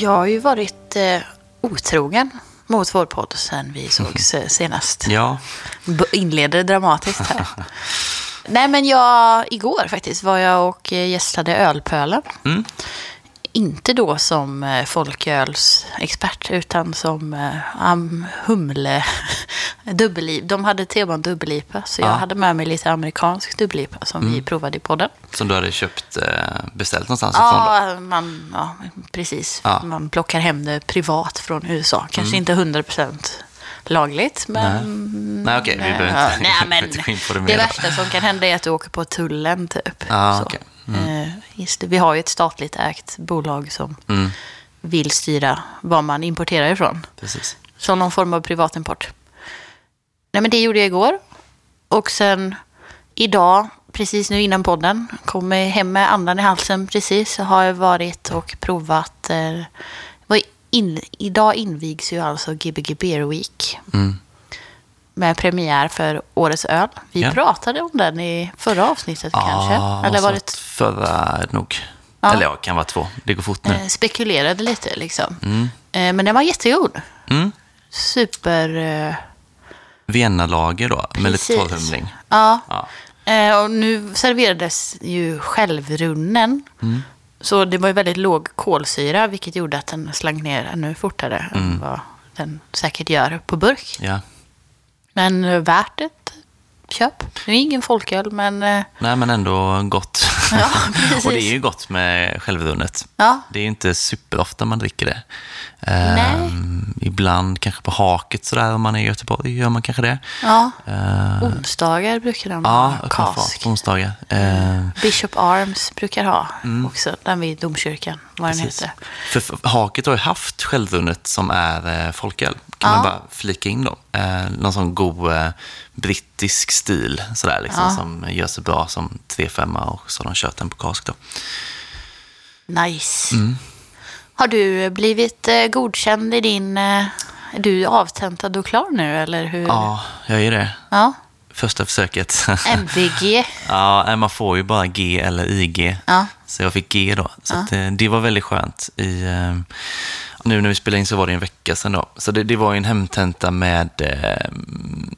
Jag har ju varit eh, otrogen mot vår podd sen vi sågs eh, senast. Ja, Inleder dramatiskt här. Nej, men jag, igår faktiskt var jag och eh, gästade Ölpölen. Mm. Inte då som eh, folkölsexpert, utan som am, humle dubbelliv. De hade teman dubbellipa, så jag Ja. hade med mig lite amerikansk dubbellipa som vi provade i podden. som du hade köpt, eh, beställt någonstans ifrån då? Ja, man, ja, precis. Ja. Man plockar hem det privat från USA. Kanske inte 100% lagligt, men... Nej, okej, vi behöver inte- Ja, nej, men inte gå in på det det, mer då. värsta som kan hända är att du åker på tullen, typ. Ja, Så. okej. Just det, vi har ju ett statligt ägt bolag som Mm, vill styra vad man importerar ifrån. precis. Som någon form av privatimport. Nej, men det gjorde jag igår. Och sen idag, precis nu innan podden, kom jag hem med andan i halsen precis. Så har jag varit och provat. Eh, in, idag invigs ju alltså Gbg Beer Week. Mm. Med premiär för årets öl. Vi Ja. pratade om den i förra avsnittet kanske. Ja, Eller var så det Förra nog. Ja. Eller ja, kan vara två. Det går fort nu. eh, spekulerade lite liksom. Eh, men den var jättegod. Mm. Super... Eh, Vienna-lager då, med lite Precis. torrhumling. Ja. Ja. Eh, och nu serverades ju självrunnen. Mm. Så det var ju väldigt låg kolsyra, vilket gjorde att den slank ner ännu fortare Mm. än vad den säkert gör på burk. Ja. Men eh, värt ett köp. Det är ingen folköl, men eh, Nej, men ändå gott. Ja, och det är ju gott med självrunnet. ja. Det är ju inte superofta man dricker det. Nej. Ehm, ibland kanske på haket sådär, om man är i Göteborg gör man kanske det. ja. Ehm, Onsdagar brukar de ja, ha kask. onsdagar. Ehm, Bishop Arms brukar ha också, den vid domkyrkan, vad den. Precis. heter. För Haket har ju haft självrunnet som är eh, folköl. Kan Ja. man bara flika in då. Eh, någon sån god eh, brittisk stil sådär, liksom, Ja. som gör sig bra som 3-5 och så har de kört den på kask då. Nice. Mm. Har du blivit eh, godkänd i din... Eh, är du avtentad och klar nu, eller hur? Ja, jag är det. Ja. Första försöket. MVG. ja, man får ju bara G eller IG. Ja. Så jag fick G då. Så att, eh, det var väldigt skönt. I, eh, nu när vi spelade in så var det en vecka sedan då. Så det, det var ju en hemtenta med... Eh,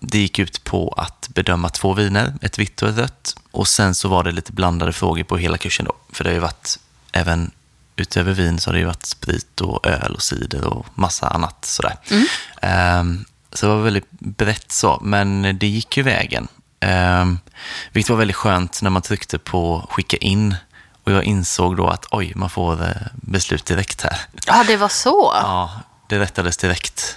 det gick ut på att bedöma två viner, ett vitt och ett rött. Och sen så var det lite blandade frågor på hela kursen då. För det har ju varit, även utöver vin så har det ju varit sprit och öl och cider och massa annat sådär. Ehm, så det var väldigt brett så, men det gick ju vägen. Um, vilket var väldigt skönt när man tryckte på skicka in. Och jag insåg då att oj, man får eh, beslut direkt här. Ja, det var så. Ja, det rättades direkt.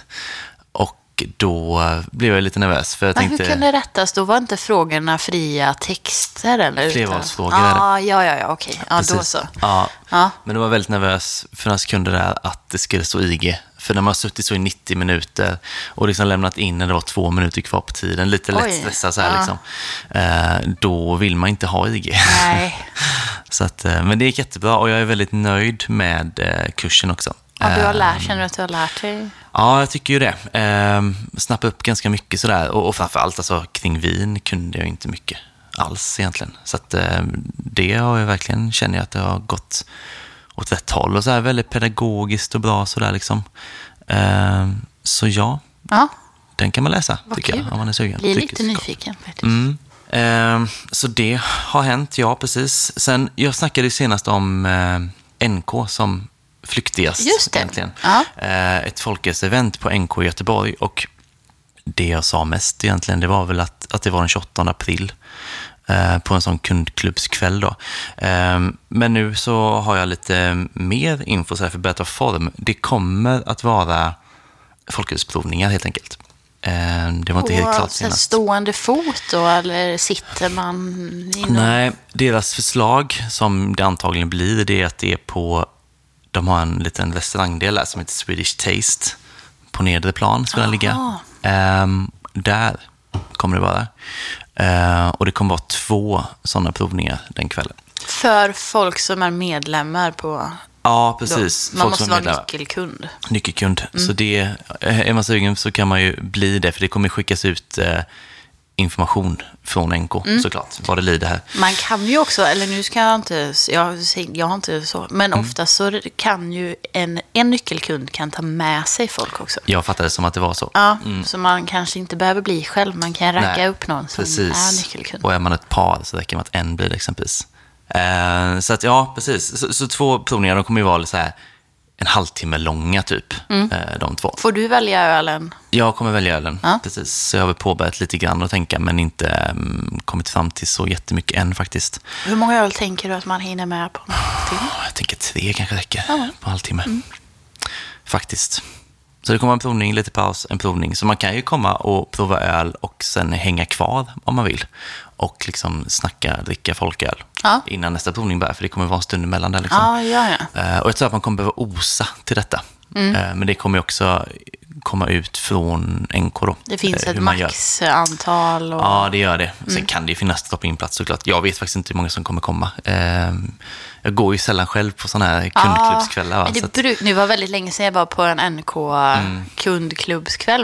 Och då eh, blev jag lite nervös för jag Men tänkte... hur kan det rättas? Då var inte frågorna fria texter eller? Flervalsfrågor det. Ja, ja, ja, ja okej. Ja, då så. Ja. Ja. Men det var väldigt nervös för några sekunder där att det skulle stå IG. För när man har suttit så i 90 minuter och liksom lämnat in när det var två minuter kvar på tiden, lite lätt Oj. stressad så här Ja. liksom, eh, då vill man inte ha IG. Nej. Så att, eh, men det gick jättebra och jag är väldigt nöjd med eh, kursen också. Ja, du har lärt, känner du att du har lärt dig? Ja, jag tycker ju det. Eh, snappa upp ganska mycket sådär. Och, och framförallt alltså, kring vin kunde jag inte mycket alls egentligen. Så att, det har jag verkligen, känner jag att det har gått åt rätt håll. Och så här väldigt pedagogiskt och bra sådär liksom. Eh, så ja, Ja, den kan man läsa Vad tycker jag, kul. om man är sugen. blir lite nyfiken faktiskt. Mm. Eh, så det har hänt, ja precis. Sen, jag snackade ju senast om eh, NK som flyktigast Just det. egentligen. Ja. Eh, ett folkets-event på NK i Göteborg och det jag sa mest egentligen, det var väl att, att det var den 28 april på en sån kundklubbskväll då. Eh, men nu så har jag lite mer info så här för ta form. Det kommer att vara folkölsprovningar helt enkelt. Eh, det var inte helt Och klart så här senast. stående fot då, eller sitter man inom... Nej, deras förslag som det antagligen blir, det är att det är på, de har en liten restaurangdel där som heter Swedish Taste. På nedre plan ska den ligga. Ehm, där kommer det vara. Ehm, och det kommer vara två sådana provningar den kvällen. För folk som är medlemmar på... Ja, precis. Man Folk måste som vara medlemmar. nyckelkund. Nyckelkund. Så det, eh, är man sugen så kan man ju bli det, för det kommer skickas ut eh, information från NK Mm. såklart, vad det lider här. Man kan ju också, eller nu ska jag inte, jag, jag har inte så, men Mm. ofta så kan ju en, en nyckelkund kan ta med sig folk också. Jag fattade det som att det var så. Ja, så man kanske inte behöver bli själv, man kan Mm. Nej, upp någon som är nyckelkund. Och är man ett par så räcker det med att en blir det exempelvis. Eh, så att ja, precis. Så, så två provningar, de kommer ju vara så här en halvtimme långa typ, Mm. eh, de två. Får du välja ölen? Jag kommer välja ölen, Ja. precis. Så jag har väl påbörjat lite grann att tänka, men inte mm, kommit fram till så jättemycket än faktiskt. Hur många öl tänker du att man hinner med på en timme? Ja, Jag tänker tre kanske räcker Ja. på en halvtimme. Mm. Faktiskt. Så det kommer en provning, lite paus, en provning. Så man kan ju komma och prova öl och sen hänga kvar om man vill. Och liksom snacka, dricka folköl Ja. innan nästa provning börjar. För det kommer vara en stund emellan där. Liksom. Ja, ja. Eh, Och jag tror att man kommer behöva osa till detta. Mm. Eh, Men det kommer också komma ut från NK då. Det finns eh, ett maxantal. Och... Ja, det gör det. Sen Mm. kan det ju finnas drop-in-plats såklart. Jag vet faktiskt inte hur många som kommer komma. Eh, Jag går ju sällan själv på sådana här kundklubbskvällar. va, det, bruk, det var väldigt länge sedan jag var på en NK Mm.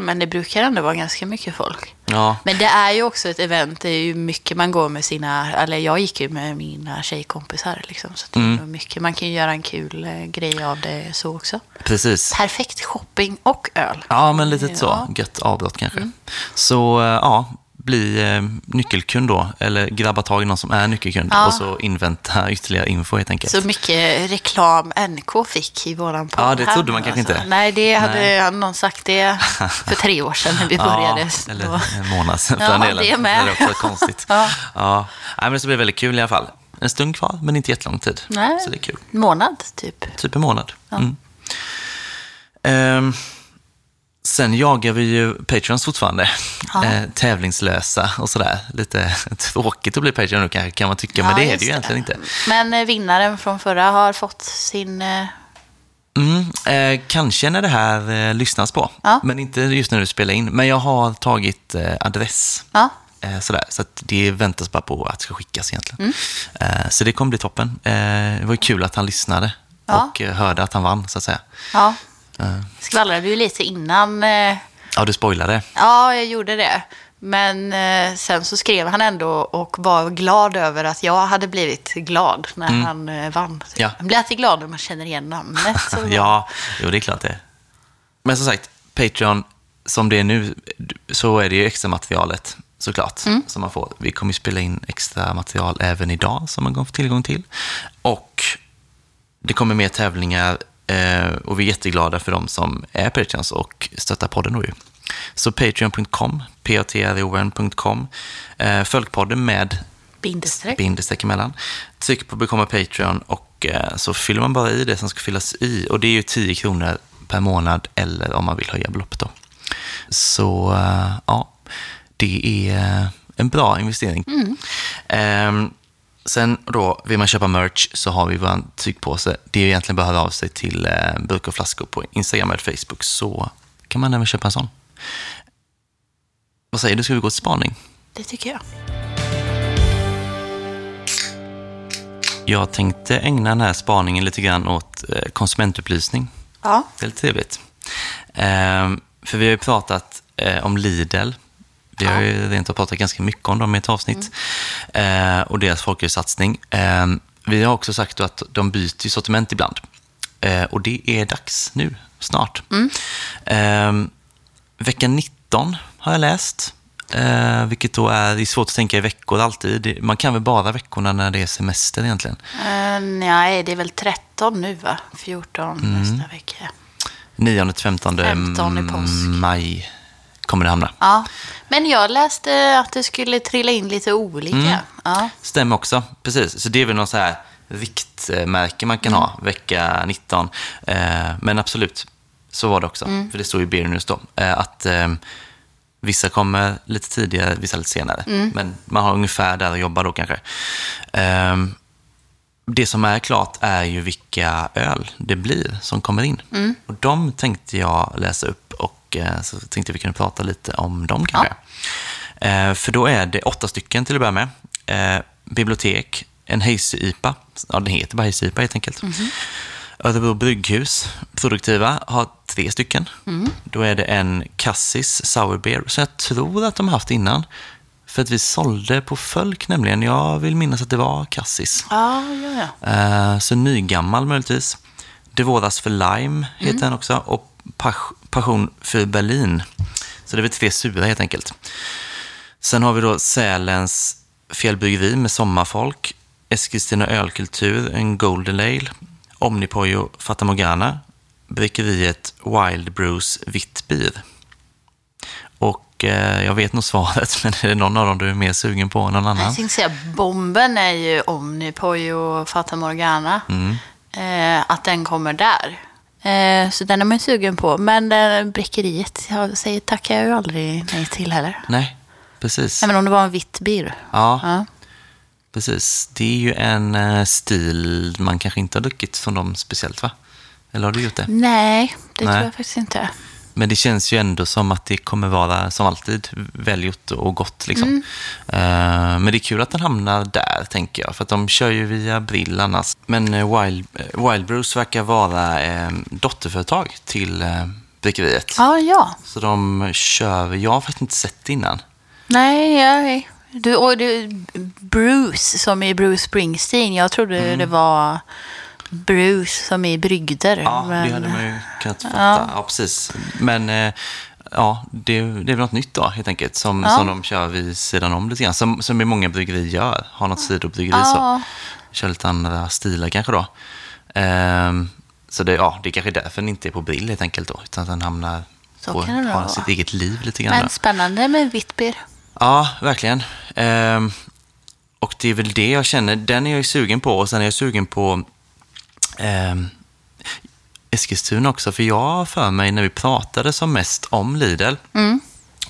men det brukar ändå vara ganska mycket folk. Ja, Men det är ju också ett event, det är ju mycket man går med sina, eller jag gick ju med mina tjejkompisar liksom. Så det är Mm. mycket, man kan ju göra en kul eh, grej av det så också. precis. Perfekt shopping och öl. Ja, men lite så. Ja. Gött avbrott kanske. Så eh, ja, bli eh, nyckelkund då. Eller grabba tag i någon som är nyckelkund. Ja. Och så invänta ytterligare info helt enkelt. Så mycket reklam NK fick i våran podd Ja, det trodde man kanske inte. Nej, det hade, Nej. hade någon sagt det för tre år sedan när vi började. Ja, eller Då- en månad sedan för Ja, den delen. det med. Det är också konstigt. Ja. ja. Nej, men det ska bli väldigt kul i alla fall. En stund kvar, men inte jättelång tid. Nej. Så det är kul. Månad, typ. Typ en månad. Mm. Ehm, sen jagar vi ju Patreons fortfarande. Ja. Eh, tävlingslösa och sådär. Lite tråkigt att bli Patreon nu kanske, kan man tycka, men Ja, det är det ju egentligen inte. Men eh, vinnaren från förra har fått sin... eh, Mm, eh, kanske när det här eh, lyssnas på, Ja. men inte just när du spelar in. Men jag har tagit eh, adress. Ja, sådär, så det väntas bara på att det ska skickas egentligen. Mm. Så det kommer bli toppen. Det var ju kul att han lyssnade och hörde att han vann, så att säga. ja. Skvallrade ju lite innan. eh, ja, du spoilade. Ja, jag gjorde det. Men eh, sen så skrev han ändå och var glad över att jag hade blivit glad när han eh, vann. Mm. Ja. Man blir alltid glad när man känner igen namnet. Ja, jo, det är klart det. Men som sagt, Patreon, som det är nu, så är det ju extra materialet såklart, Mm. som man får. Vi kommer ju spela in extra material även idag, som man kommer få tillgång till. Och det kommer mer tävlingar och vi är jätteglada för de som är Patreons och stöttar podden då ju. Så patreon.com, patreon.com, eh, följ podden med Bindestreck. bindestreck emellan. Tryck på bekomma Patreon och eh, så fyller man bara i det som ska fyllas i. Och det är ju 10 kronor per månad eller om man vill höja beloppet då. Så eh, ja, det är en bra investering. Ehm, sen då, vill man köpa merch så har vi vår tryckpåse. Det är egentligen bara att höra av sig till eh, Burk och flaskor på Instagram eller Facebook så kan man även köpa en sån. Vad säger du, ska vi gå till spaning? Det tycker jag. Jag tänkte ägna den här spaningen lite grann åt eh, konsumentupplysning. Ja. Det är lite trevligt. Ehm, för vi har ju pratat eh, om Lidl. Vi har ju rent pratat ganska mycket om dem i ett avsnitt. Eh, och deras folkölssatsning. Ehm, vi har också sagt att de byter sortiment ibland. Eh, och det är dags nu, snart. Ehm, vecka 19 har jag läst. Eh, vilket då är, det är svårt att tänka i veckor alltid. Man kan väl bara veckorna när det är semester egentligen. Uh, nej, det är väl 13 nu va? 14 Mm. nästa vecka. 9 till 15, 15 i påsk. maj kommer det hamna. Ja. Men jag läste att det skulle trilla in lite olika. Mm. Ja. Stämmer också, precis. Så det är väl någon så här riktmärke man kan ha, vecka 19. Eh, men absolut, så var det också. För det står ju i Beer News då. Eh, att eh, vissa kommer lite tidigare, vissa lite senare. Men man har ungefär där att jobba då kanske. Eh, det som är klart är ju vilka öl det blir som kommer in. Och de tänkte jag läsa upp och eh, så tänkte vi kunde prata lite om dem kanske. Eh, för då är det åtta stycken till att börja med. Eh, bibliotek, en Hayes-IPA, ja den heter bara Hayes-IPA helt enkelt. Örebro brygghus, produktiva, har tre stycken. Då är det en Cassis Sour Beer, som jag tror att de har haft innan. För att vi sålde på Fölk nämligen. Jag vill minnas att det var Cassis. Ja, ja, ja. Så nygammal möjligtvis. Det våras för Lime heter den också. Och Passion för Berlin. Så det är väl tre sura helt enkelt. Sen har vi då Sälens fjällbryggeri med sommarfolk. Eskilstuna ölkultur, en Golden Ale. Omnipojo Fata Morgana. Bryggeriet Wild Brews Vitt Bir. Och eh, jag vet nog svaret, men är det någon av dem du är mer sugen på än någon annan? Jag tänkte säga, bomben är ju Omnipojo och Fata Morgana. Mm. Eh, att den kommer där. Eh, så den är man sugen på. Men eh, brickeriet, jag säger tackar jag ju aldrig nej till heller. Nej, precis. Även om det var en vitt bir. Ja, Ja. precis. Det är ju en eh, stil man kanske inte har druckit från dem speciellt, va? Eller har du gjort det? Nej, det Nej. tror jag faktiskt inte. Men det känns ju ändå som att det kommer vara, som alltid, välgjort och gott. Liksom. Mm. Eh, men det är kul att den hamnar där, tänker jag. För att de kör ju via Brill annars. Men eh, Wild, eh, Wild Brews verkar vara eh, dotterföretag till eh, bryggeriet. Ja, ja. Så de kör, jag har faktiskt inte sett det innan. Nej, jag, du, och du, Bruce som i Bruce Springsteen. Jag trodde det var Bruce som i brygder. Ja, men- det hade man ju kunnat fatta. Ja, precis. Men eh, ja, det, det är väl något nytt då, helt enkelt, som, Ja. som de kör vid sidan om lite grann. Som, som många bryggerier gör, har något sidobryggeri så. Ja. Kör lite andra stilar kanske då. Ehm, så det, ja, det är kanske därför den inte är på Brill helt enkelt då, utan att den hamnar Så på, kan det har sitt eget liv lite grann. Men då. spännande med vitt bir. Ja, verkligen. Ehm, och det är väl det jag känner, den är jag ju sugen på och sen är jag sugen på ehm, Eskilstuna också, för jag för mig när vi pratade som mest om Lidl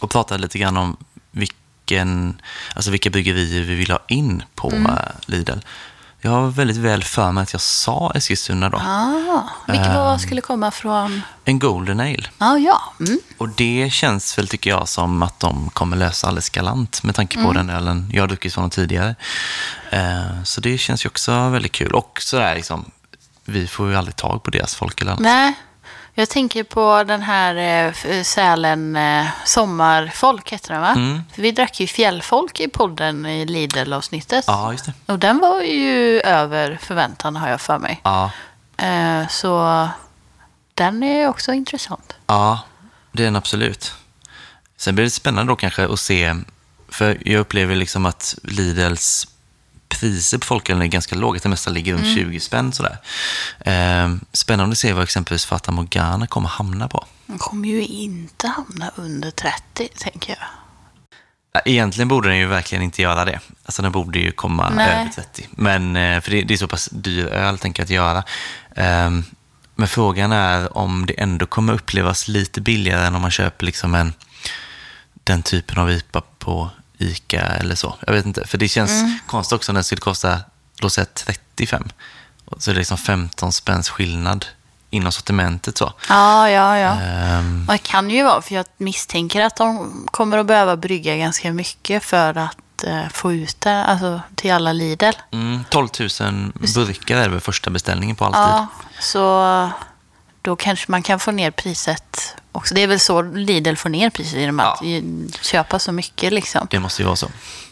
och pratade lite grann om vilken, alltså vilka bryggerier vi vill ha in på eh, Lidl. Jag har väldigt väl för mig att jag sa Eskilstuna då. Ah, vilket Ehm. var skulle komma från... En Golden Ale. Ja, ja. Mm. Och det känns väl, tycker jag, som att de kommer lösa alldeles galant med tanke på den ölen jag har druckit från dem tidigare. Eh, så det känns ju också väldigt kul. Och sådär liksom, vi får ju aldrig tag på deras folk eller annat. Nej, jag tänker på den här eh, f- Sälen eh, Sommarfolk, heter den va? Mm. För vi drack ju Fjällfolk i podden i Lidl-avsnittet. Ja, just det. Och den var ju över förväntan har jag för mig. Ja, Eh, så den är också intressant. ja, det är den absolut. Sen blir det spännande då kanske att se, för jag upplever liksom att Lidls priser på folkölen är ganska låga. Det mesta ligger runt 20 spänn sådär. Eh, spännande att se vad exempelvis Fata Morgana kommer hamna på. Den kommer ju inte hamna under 30, tänker jag. Ja, Egentligen borde den ju verkligen inte göra det. Alltså den borde ju komma Nej. över 30. Men, eh, för det, det är så pass dyr öl, tänker jag, att göra. Ehm, Men frågan är om det ändå kommer upplevas lite billigare än om man köper liksom en, den typen av IPA på ICA eller så. Jag vet inte, för det känns Mm. konstigt också när den skulle kosta, låt säga 35. Och Så är det liksom 15 spänns skillnad inom sortimentet så. Ja, ja, ja. Ehm, Och det kan ju vara, för jag misstänker att de kommer att behöva brygga ganska mycket för att eh, få ut det alltså, till alla Lidl. mm, 12 000 burkar är väl första beställningen på alltid. Ja, så då kanske man kan få ner priset också. Det är väl så Lidl får ner priset genom att Ja. köpa så mycket liksom. Det måste ju vara så.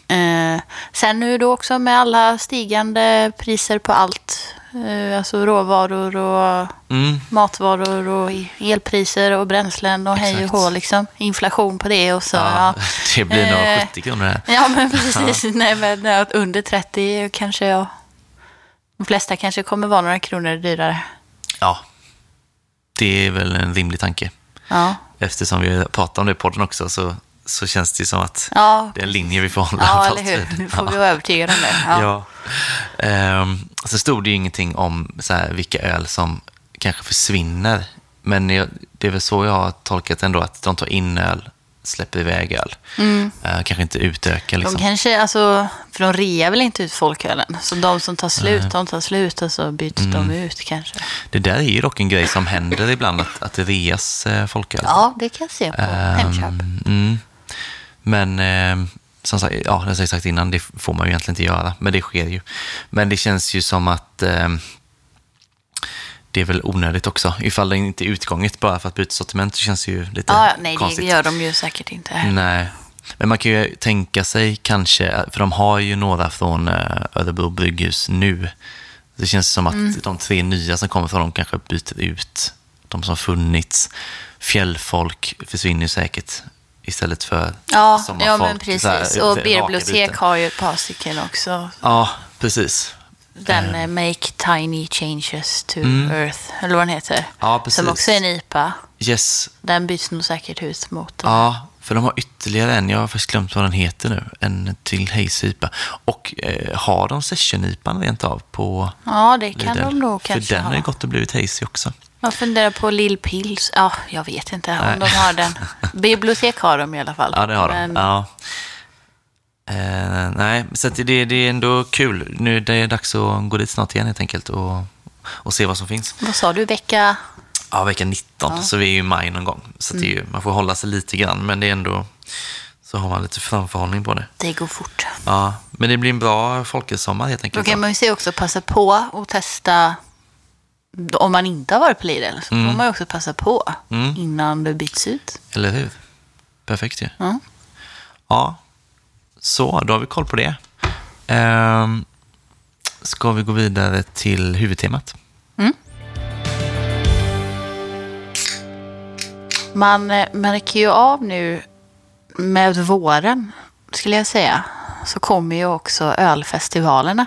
Eh, sen nu då också med alla stigande priser på allt. Eh, alltså råvaror och Mm, matvaror och elpriser och bränslen och hej och Exakt. hå liksom. Inflation på det och så. ja, Ja, det blir nog Eh, 70 kronor här. ja men precis. Nej, men under 30 kanske jag... De flesta kanske kommer vara några kronor dyrare. Ja, det är väl en rimlig tanke. Ja, Eftersom vi pratar om det i podden också så, så känns det som att ja, det är en linje vi får hålla ja eller hur. Nu får vi vara övertygade om det. Ja. Ja. Ehm, så stod det ju ingenting om så här, vilka öl som kanske försvinner. Men det är väl så jag har tolkat ändå, att de tar in öl, släpper iväg öl. Eh, kanske inte utökar liksom. Mm. De kanske, alltså, för de rear väl inte ut folkölen. Så de som tar slut, de tar slut och så byts Mm. de ut kanske. Det där är ju dock en grej som händer ibland, att, att det reas eh, folköl. Ja, det kan jag se på Hemköp. Ehm, Mm. Men eh, som sagt, ja, det har jag sagt innan, det får man ju egentligen inte göra, men det sker ju. Men det känns ju som att eh, det är väl onödigt också. Ifall det inte är utgånget bara för att byta sortiment, så känns det ju lite Ja, ja, nej, det konstigt. gör de ju säkert inte. Nej. Men man kan ju tänka sig kanske, för de har ju några från eh, Örebro brygghus nu. Det känns som att Mm. de tre nya som kommer från dem kanske byter ut de som funnits. Fjällfolk försvinner ju säkert istället för Ja, sommarfolk. ja men precis. här, Och byten. har ju ett par stycken också. Ja, precis. Den eh, Make Tiny Changes to Mm. Earth, eller vad den heter. Ja, precis. Som också är en IPA. Yes. Den byts nog säkert ut mot. Ja, för de har ytterligare en. Jag har faktiskt glömt vad den heter nu. En till Haze-IPA. Och eh, har de Session-IPan rent av på Ja, det kan Lidl? de nog För kanske den har ju ha. gått och blivit Hazy också. Jag funderar på Lill Pills. Ja, jag vet inte om de har den. Bibliotek har de i alla fall. Ja, det har de. Men Ja. Eh, nej, så det, det är ändå kul. Nu det är dags att gå dit snart igen helt enkelt och, och se vad som finns. Vad sa du? Vecka? Ja, vecka 19, så vi är ju i maj någon gång. Så att det är Mm. ju, man får hålla sig lite grann, men det är ändå så har man lite framförhållning på det. Det går fort. Ja, men det blir en bra folkhälsosommar helt Då enkelt. kan man ju se också passa på och testa. Om man inte har varit på Lidl så Mm. får man ju också passa på innan det byts ut. Eller hur? Perfekt ju. Ja. Ja, så då har vi koll på det. Ehm, ska vi gå vidare till huvudtemat? Man eh, märker ju av nu med våren, skulle jag säga, så kommer ju också ölfestivalerna.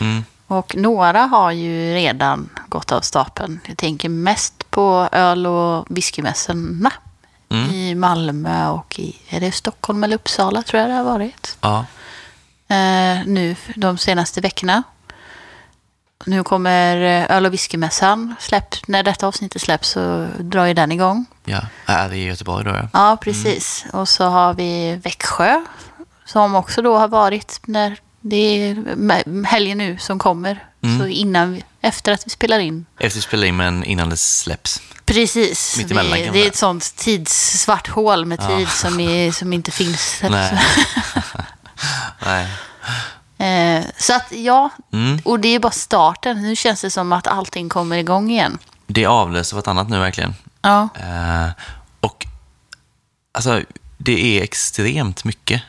Mm. Och några har ju redan gått av stapeln. Jag tänker mest på öl och whiskymässorna Mm. i Malmö och i, är det Stockholm eller Uppsala tror jag det har varit. Ja, eh, nu de senaste veckorna. Nu kommer eh, öl och whiskymässan. Släpp, när detta avsnittet släpps så drar ju den igång. ja. Är det i Göteborg då? Ja. Ja, precis. Och så har vi Växjö som också då har varit när det är helgen nu som kommer. Så innan, vi- efter att vi spelar in. Efter vi spelar in, men innan det släpps. Precis. Mitt emellan man det är ett sånt tidssvart hål med tid som, är, som inte finns. Nej. Nej. Eh, så att ja, Mm. och det är bara starten. Nu känns det som att allting kommer igång igen. Det avlöser vartannat nu verkligen. Ja. Eh, och alltså, det är extremt mycket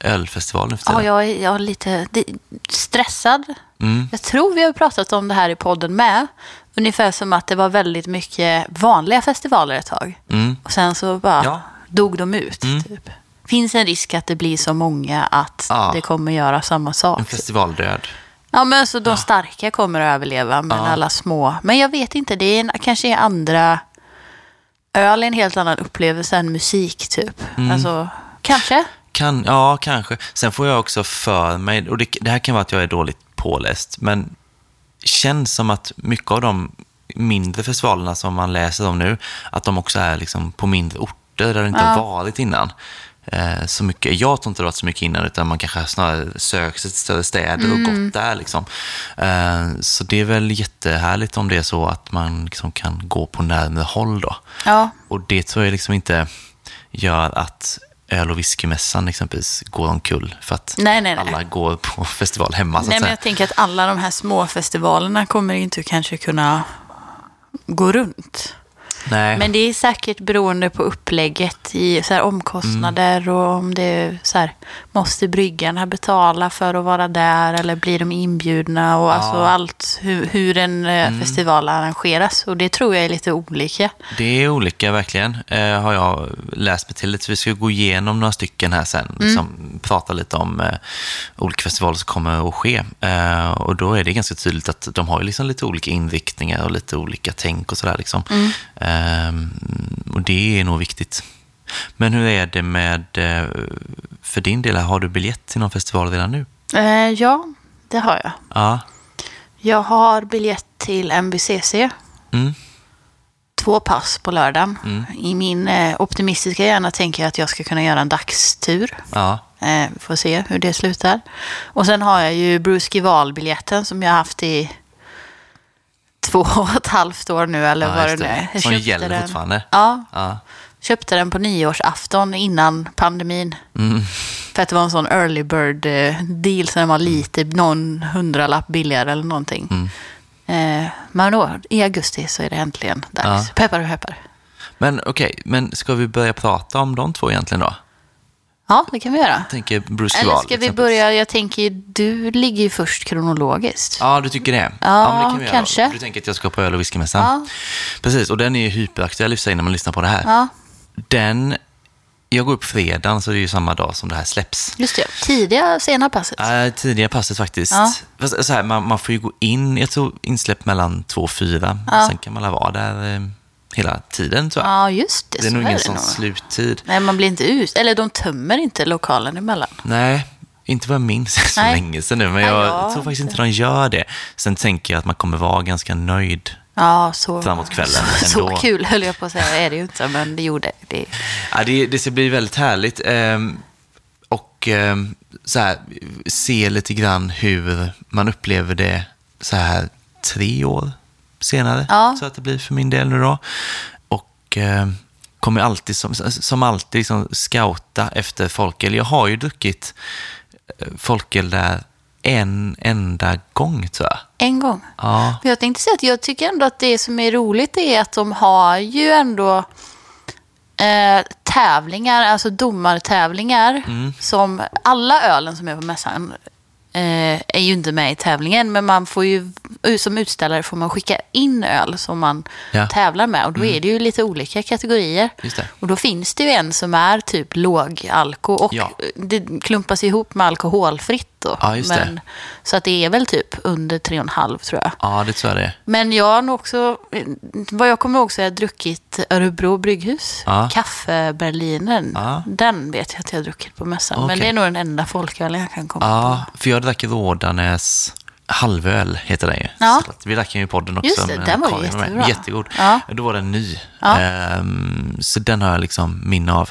ölfestival nu för Ja, tiden. jag är, jag är lite det, stressad. Mm. Jag tror vi har pratat om det här i podden med. Ungefär som att det var väldigt mycket vanliga festivaler ett tag. Mm. Och sen så bara Ja. dog de ut. Mm. Typ. Finns en risk att det blir så många att Ja. det kommer göra samma En sak. festivaldöd. Ja, men alltså de starka kommer att överleva, men Ja. alla små. Men jag vet inte, det är en, kanske är andra... Öl är en helt annan upplevelse än musik, typ. Mm. Alltså, kanske. Kan, ja, kanske. Sen får jag också för mig, och det, det här kan vara att jag är dåligt påläst, men känns som att mycket av de mindre festivalerna som man läser om nu, att de också är liksom på mindre orter där det inte Ja. har varit innan. Eh, så mycket. Jag tror inte det har varit så mycket innan, utan man kanske snarare sökt sig till större städer och gått där. Liksom. Eh, så det är väl jättehärligt om det är så att man liksom kan gå på närmare håll då. Ja, Och det tror jag liksom inte gör att öl och whiskymässan exempelvis går omkull för att Nej, nej, nej. alla går på festival hemma så Nej, men jag tänker att alla de här små festivalerna kommer inte kanske kunna gå runt. Nej, Men det är säkert beroende på upplägget i så här, omkostnader Mm. och om det så här, måste bryggarna betala för att vara där eller blir de inbjudna och alltså allt hur, hur en eh, Mm. festival arrangeras. Och det tror jag är lite olika. det är olika verkligen, eh, har jag läst mig till lite. Vi ska gå igenom några stycken här sen, Mm. som pratar lite om eh, olika festivaler som kommer att ske. Eh, och då är det ganska tydligt att de har liksom lite olika inriktningar och lite olika tänk och sådär. Liksom. Mm. Eh, och det är nog viktigt. Men hur är det med, eh, för din del, har du biljett till någon festival redan nu? Eh, ja, det har jag. Ja. Jag har biljett till MBCC. Mm. Två pass på lördagen. Mm. I min eh, optimistiska hjärna tänker jag att jag ska kunna göra en dagstur. Ja. Eh, får se hur det slutar. Och sen har jag ju Bruce Gival-biljetten som jag har haft i två och ett halvt år nu eller Ja, vad det nu är. Jag Som gäller den- fortfarande. Ja, Ja. köpte den på nyårsafton innan pandemin. Mm. För att det var en sån early bird eh, deal så den var lite, någon hundralapp billigare eller någonting. Mm. Eh, men då, i augusti så är det äntligen dags. Ja. Peppar och peppar. Men okej, men ska vi börja prata om de två egentligen då? Ja, det kan vi göra. Tänker Bruce Eller Duval. ska vi exempelvis. börja, jag tänker du ligger ju först kronologiskt. Ja, du tycker det? Ja, men det kan vi kanske. Göra. Du tänker att jag ska på öl och whiskymässan? Ja. Precis, och den är ju hyperaktuell i och för sig när man lyssnar på det här. Ja, Den, jag går upp fredagen så det är ju samma dag som det här släpps. just det. Tidiga, sena passet. Äh, tidiga passet faktiskt. Ja. Fast, så här, man, man får ju gå in, jag tror insläpp mellan två och fyra. Sen kan man la vara där eh, hela tiden tror jag. Ja, just det. det är nog ingen det sån nog. sluttid. Nej, man blir inte ut. Eller de tömmer inte lokalen emellan. Nej, inte vad jag minns så Nej. länge sedan nu, men Nej, jag ja, tror faktiskt inte. de gör det. Sen tänker jag att man kommer vara ganska nöjd. Ja, så, Framåt kvällen så, så kul höll jag på att säga, är det ju inte, men det gjorde det. Ja, det, det ska bli väldigt härligt. ehm, och ehm, så här, se lite grann hur man upplever det så här tre år senare. Ja. Så att det blir för min del nu då. Och ehm, kommer alltid som, som alltid liksom scouta efter folköl. Jag har ju druckit eh, folköl där en enda gång tror jag. En gång. Ja, Men jag tänkte säga att jag tycker ändå att det som är roligt är att de har ju ändå eh, tävlingar, alltså domartävlingar. Mm. Som alla ölen som är på mässan eh, är ju inte med i tävlingen. Men man får ju, som utställare får man skicka in öl som man Ja. Mm. tävlar med. Och då är det ju lite olika kategorier. Och då finns det ju en som är typ låg alko och Ja. det klumpas ihop med alkoholfritt då. Ja. Men, så att det är väl typ under 3,5 tror jag. Ja, det tror jag det är. Men jag har nog också, vad jag kommer ihåg så har jag druckit Örebro brygghus, Ja. kaffeberlinen. Ja. Den vet jag att jag har druckit på mässan. Men Okej. det är nog den enda folkölen jag kan komma Ja, för jag drack Rådanäs halvöl, heter den ju. Ja. Vi drack ju i podden också. Just det, den var ju Karin med. jättebra. Jättegod. Ja. Då var den ny. Ja. Ehm, så den har jag liksom minne av.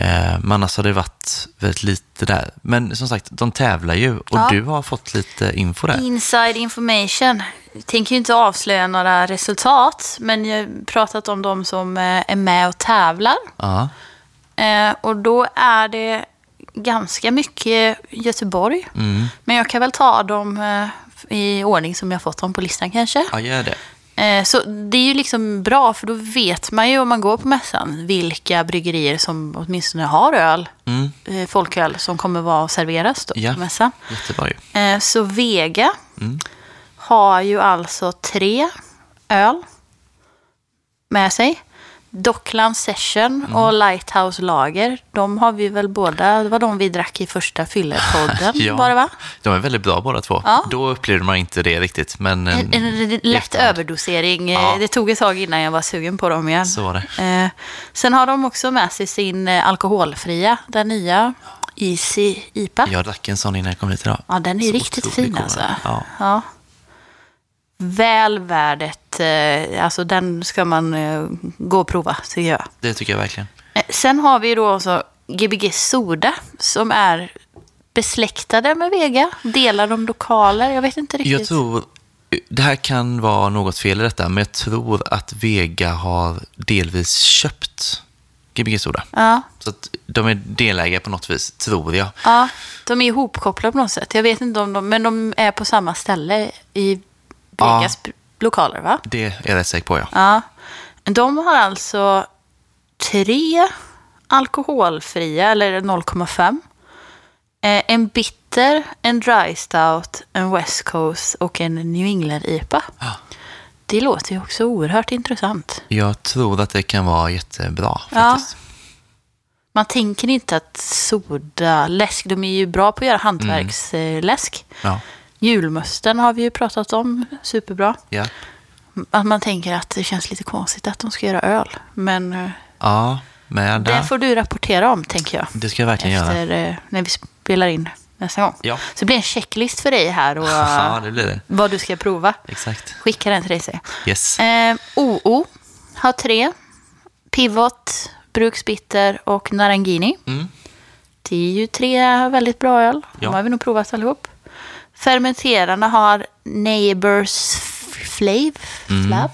Ehm, men annars har det varit väldigt lite där. Men som sagt, de tävlar ju och Ja. du har fått lite info där. Inside information. Jag tänker ju inte avslöja några resultat, men jag har pratat om de som eh, är med och tävlar. Ja, Eh, och då är det ganska mycket Göteborg. mm. Men jag kan väl ta dem eh, i ordning som jag fått dem på listan kanske. ja gör det. Eh, Så det är ju liksom bra, för då vet man ju om man går på mässan vilka bryggerier som åtminstone har öl, Mm. eh, folköl, som kommer vara serveras då Ja. på mässan. Jättebra ju. Eh, Så Vega Mm. har ju alltså tre öl med sig. Dockland Session Mm. och Lighthouse Lager, de har vi väl båda, det var de vi drack i första fyllepodden, Ja. var det va? De är väldigt bra båda två. Ja. Då upplevde man inte det riktigt. Men, En, en, i lätt överdosering. Ja. Eh, Det tog ett tag innan jag var sugen på dem igen. Så var det. Eh, sen har de också med sig sin eh, alkoholfria, den nya Easy IPA. Jag drack en sån innan jag kom hit idag. Ja, den är Så riktigt fin alltså. Ja. Ja. Väl värd ett, eh, alltså den ska man eh, gå och prova, tycker jag. Det tycker jag verkligen. Eh, Sen har vi då också Gbg Soda som är besläktade med Vega. Delar de lokaler? Jag vet inte riktigt. Jag tror, det här kan vara något fel i detta, men jag tror att Vega har delvis köpt Gbg Soda. Ja. Så att de är delägare på något vis, tror jag. Ja, de är ihopkopplade på något sätt. Jag vet inte om de, men de är på samma ställe i Vegas lokaler, va? Det är jag rätt säker på, ja. Ja. De har alltså tre alkoholfria, eller 0,5. Eh, en bitter, en dry stout, en West Coast och en New England IPA. Ja. Det låter ju också oerhört intressant. Jag tror att det kan vara jättebra Ja. faktiskt. Man tänker inte att soda, läsk, de är ju bra på att göra hantverksläsk. Ja. Julmusten har vi ju pratat om, superbra. Ja. Att man tänker att det känns lite konstigt att de ska göra öl. Men eh, ja, med det får du rapportera om, tänker jag. Det ska jag verkligen göra. Efter eh, när vi spelar in nästa gång. Ja. Så det blir en checklist för dig här och Ja, det det. vad du ska prova. Exakt. Skicka den till dig, säger. Yes. Eh, OO har tre. Pivot, Bruksbitter och Narangini. Mm. Det är ju tre väldigt bra öl. De Ja. har vi nog provat allihop. Fermenterarna har Neighbors Flav. Mm.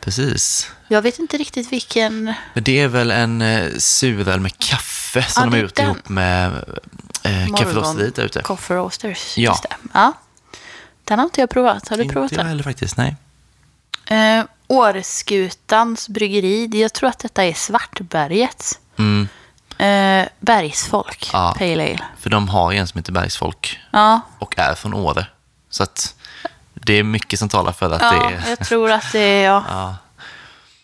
Precis. Jag vet inte riktigt vilken... Men det är väl en eh, suröl med kaffe som Ja, de har är gjort ihop med eh, kafferosteriet där ute. Coffee Roasters. Ja. Ja. Den har inte jag provat. Har du Inte provat jag den? heller faktiskt, nej. Eh, Åreskutans bryggeri. Jag tror att detta är Svartberget. Mm. Eh, bergsfolk, Ja. Pale Ale. För de har en som heter Bergsfolk Ja, och är från Åre. Så att det är mycket som talar för att ja det är... jag tror att det är... Ja.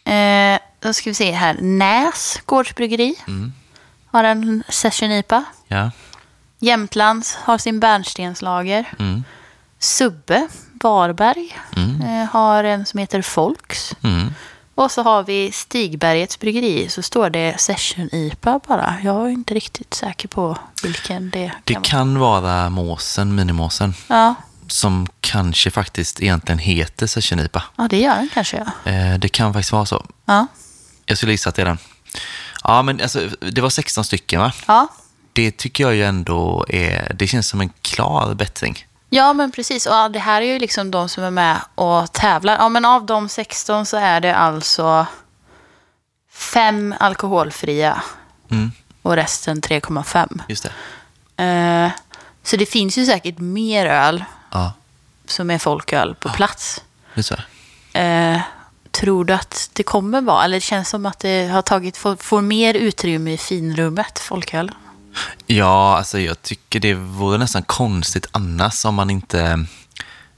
Ja. Eh, då ska vi se här. Näs gårdsbryggeri Mm. har en session IPA. Ja. Jämtlands har sin bärnstenslager. Mm. Subbe, Varberg, Mm. eh, har en som heter Folks. Mm. Och så har vi Stigbergets bryggeri, så står det Session IPA bara. Jag är inte riktigt säker på vilken det kan Det vara. kan vara måsen, minimåsen, Ja. som kanske faktiskt egentligen heter Session IPA. ja, det gör den kanske. Ja. Eh, det kan faktiskt vara så. Ja. Jag skulle gissa att det är den. Ja, men alltså, det var 16 stycken va? ja. Det tycker jag ju ändå är, det känns som en klar bättring. Ja, men precis. Och ja, det här är ju liksom de som är med och tävlar. Ja, men av de 16 så är det alltså fem alkoholfria Mm, och resten 3,5. just det. Eh, så det finns ju säkert mer öl Ja, som är folköl på plats. det är så. Eh, tror du att det kommer vara, eller det känns som att det har tagit, får, får mer utrymme i finrummet, folköl? Ja, alltså jag tycker det vore nästan konstigt annars om man inte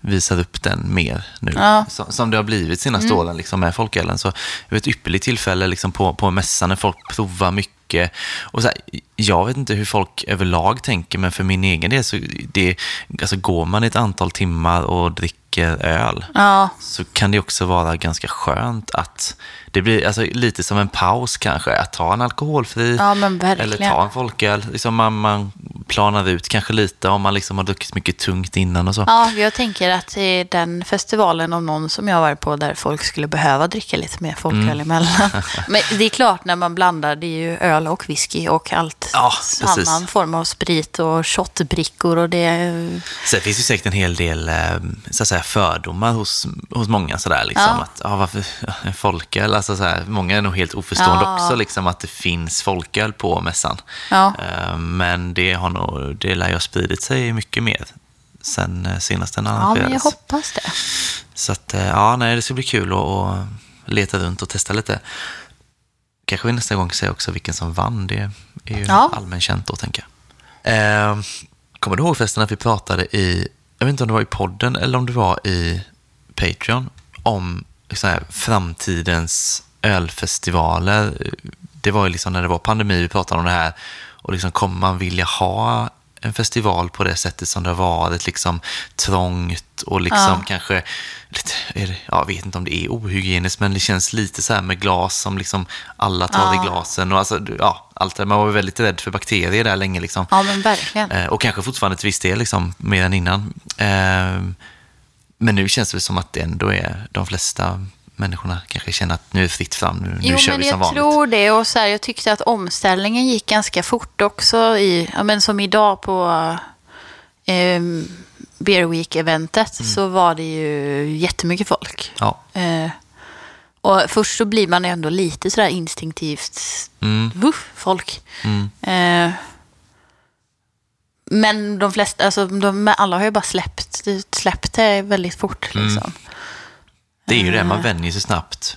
visar upp den mer nu. Ja. Mm. Som, som det har blivit senaste åren liksom, med folkölen. Så det var ett ypperligt tillfälle liksom, på, på mässan när folk provar mycket. Och så här, jag vet inte hur folk överlag tänker, men för min egen del så det, alltså, går man ett antal timmar och dricker öl Ja, så kan det också vara ganska skönt att det blir alltså, lite som en paus kanske, att ta en alkoholfri ja eller ta en folköl. Liksom man, man planar ut kanske lite om man liksom har druckit mycket tungt innan och så. Ja, jag tänker att är den festivalen om någon som jag varit på där folk skulle behöva dricka lite mer folköl Mm. emellan. Men det är klart när man blandar, det är ju öl och whisky och allt Ja, precis. annan form av sprit och shotbrickor och det. Sen finns det säkert en hel del eh, så att säga, fördomar hos, hos många. Sådär, liksom, Ja. att, ja, varför en folköl? Alltså, så här, många är nog helt oförstående Ja. också, liksom, att det finns folköl på mässan. Ja. Eh, men det, har nog, det lär ju ha spridit sig mycket mer sen eh, senast den Ja, men jag arrangerades. hoppas det. Så att, eh, ja, nej, det ska bli kul att, att leta runt och testa lite. Kanske vi nästa gång säger också vilken som vann. Det är ju Ja. allmänt känt då, tänker jag. Eh, kommer du ihåg förresten att vi pratade i, jag vet inte om det var i podden eller om det var i Patreon, om så här, framtidens ölfestivaler. Det var ju liksom när det var pandemi, vi pratade om det här. Och liksom, kommer man vilja ha en festival på det sättet som det har varit, liksom trångt och liksom Ja. kanske, lite, det, jag vet inte om det är ohygieniskt, men det känns lite så här med glas som liksom alla tar Ja. i glasen. Och alltså, ja, allt det. Man var väldigt rädd för bakterier där länge. Liksom. Ja, men verkligen. Eh, och kanske fortfarande till viss del, liksom, mer än innan. Eh, men nu känns det som att det ändå är de flesta människorna kanske känner att nu är fritt fram, nu, nu Jo, kör men vi som jag vanligt. tror det. Och så här, jag tyckte att omställningen gick ganska fort också. I, ja, men som idag på eh, Beer Week-eventet Mm. så var det ju jättemycket folk. Ja. Eh, och först så blir man ändå lite sådär instinktivt, Mm, wuff, folk. mm. Eh, men de flesta, alltså de, alla har ju bara släppt, släppt det väldigt fort Mm. liksom. Det är ju det, Eh. man vänjer sig snabbt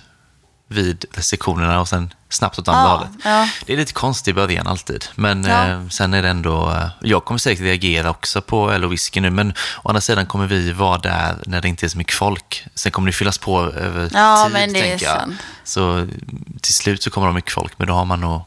vid restriktionerna och sen snabbt åt andra Ja, hållet. ja. Det är lite konstigt i början alltid, men Ja. eh, sen är det ändå... Eh, jag kommer säkert reagera också på öl och whisky nu, men å andra sidan kommer vi vara där när det inte är så mycket folk. Sen kommer det fyllas på över tid, men det tänker jag. Så mm, till slut så kommer det mycket folk, men då har man nog...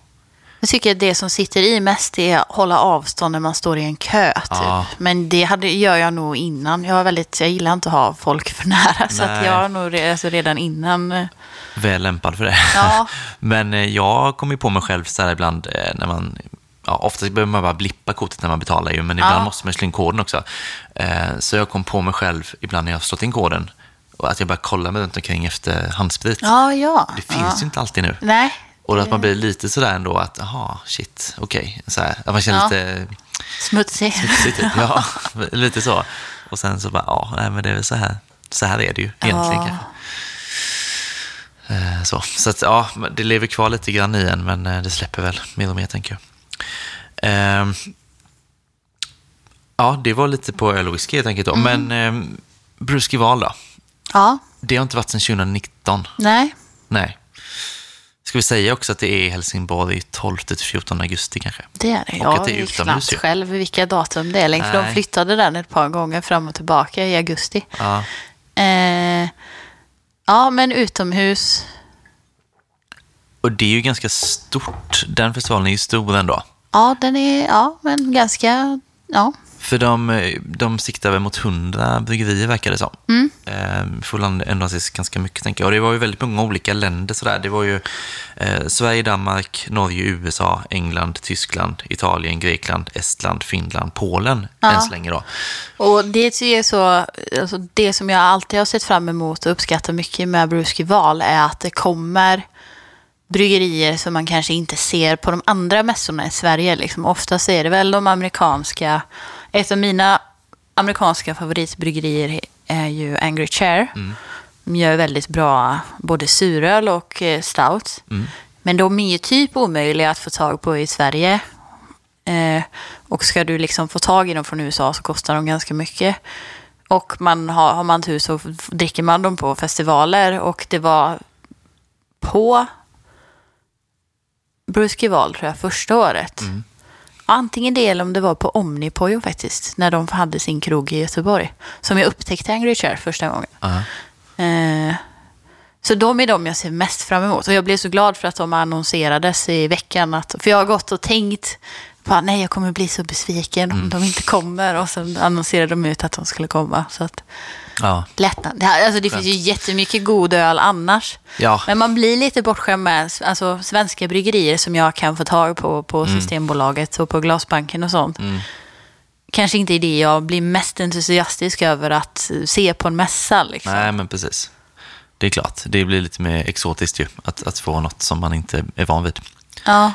Jag tycker att det som sitter i mest är att hålla avstånd när man står i en kö. Typ. Ja. Men det hade, gör jag nog innan. Jag, är väldigt, jag gillar inte att ha folk för nära. Så Nej. jag har nog alltså redan innan. Väl lämpad för det. Ja. Men eh, jag kommer på mig själv så här ibland eh, när man, ja, oftast behöver man bara blippa kortet när man betalar ju, men ibland Ja. måste man slå in koden också. Eh, Så jag kom på mig själv ibland när jag har slått in koden och att jag bara kollar mig runt omkring efter handsprit. Ja, ja. Det finns ja. ju inte alltid nu. Nej. Och att man blir lite sådär ändå att, jaha, shit, okej. Att man känner Ja. lite Smutsig. smutsigt, typ. Ja, lite så. Och sen så bara, ja, nej, men det är väl så här. Så här är det ju egentligen Ja. kanske. Eh, Så, så att, ja, det lever kvar lite grann i en, men eh, det släpper väl mer och mer, tänker jag. Ehm, Ja, det var lite på öl och whisky helt enkelt då. Mm. Men eh, Bruski Val då? Ja. Det har inte varit sedan 2019. Nej. Nej. Ska vi säga också att det är i Helsingborg 12-14 augusti kanske? Det är det. Och Jag att det är utomhus knappt ju. själv vilka datum det är längre. För de flyttade den ett par gånger fram och tillbaka i augusti. Ja. Eh, ja, men utomhus. Och det är ju ganska stort. Den festivalen är ju stor ändå. Ja, den är ja, men ganska... Ja. För de, de siktar väl mot 100 bryggerier verkar det som. Mm. Eh, får ändå anses ganska mycket tänker jag. Och det var ju väldigt många olika länder sådär. Det var ju eh, Sverige, Danmark, Norge, USA, England, Tyskland, Italien, Grekland, Estland, Finland, Polen Ja. än så länge då. Och det är så, alltså det som jag alltid har sett fram emot och uppskattar mycket med Bruski Val är att det kommer bryggerier som man kanske inte ser på de andra mässorna i Sverige. Liksom. Oftast är det väl de amerikanska. Ett av mina amerikanska favoritbryggerier är ju Angry Chair. De gör väldigt bra både suröl och eh, stout. Men de är ju typ omöjliga att få tag på i Sverige. Eh, och ska du liksom få tag i dem från USA så kostar de ganska mycket. Och man har, har man tur så dricker man dem på festivaler. Och det var på Bruskival tror jag första året. Antingen det eller om det var på Omnipojo faktiskt. När de hade sin krog i Göteborg. Som jag upptäckte Angry Chair första gången. Ja. Eh, så de är de jag ser mest fram emot. Och jag blev så glad för att de annonserades i veckan. Att, för jag har gått och tänkt att nej, jag kommer bli så besviken om de inte kommer. Och sen annonserade de ut att de skulle komma. Så att, Ja. lättnad. Det, här, alltså, det finns ju jättemycket god öl annars. Ja. Men man blir lite bortskämd med alltså, svenska bryggerier som jag kan få tag på på Systembolaget och på Glasbanken och sånt. Kanske inte är det jag blir mest entusiastisk över att se på en mässa. Liksom. Nej, men precis. Det är klart, det blir lite mer exotiskt ju, att, att få något som man inte är van vid. Ja.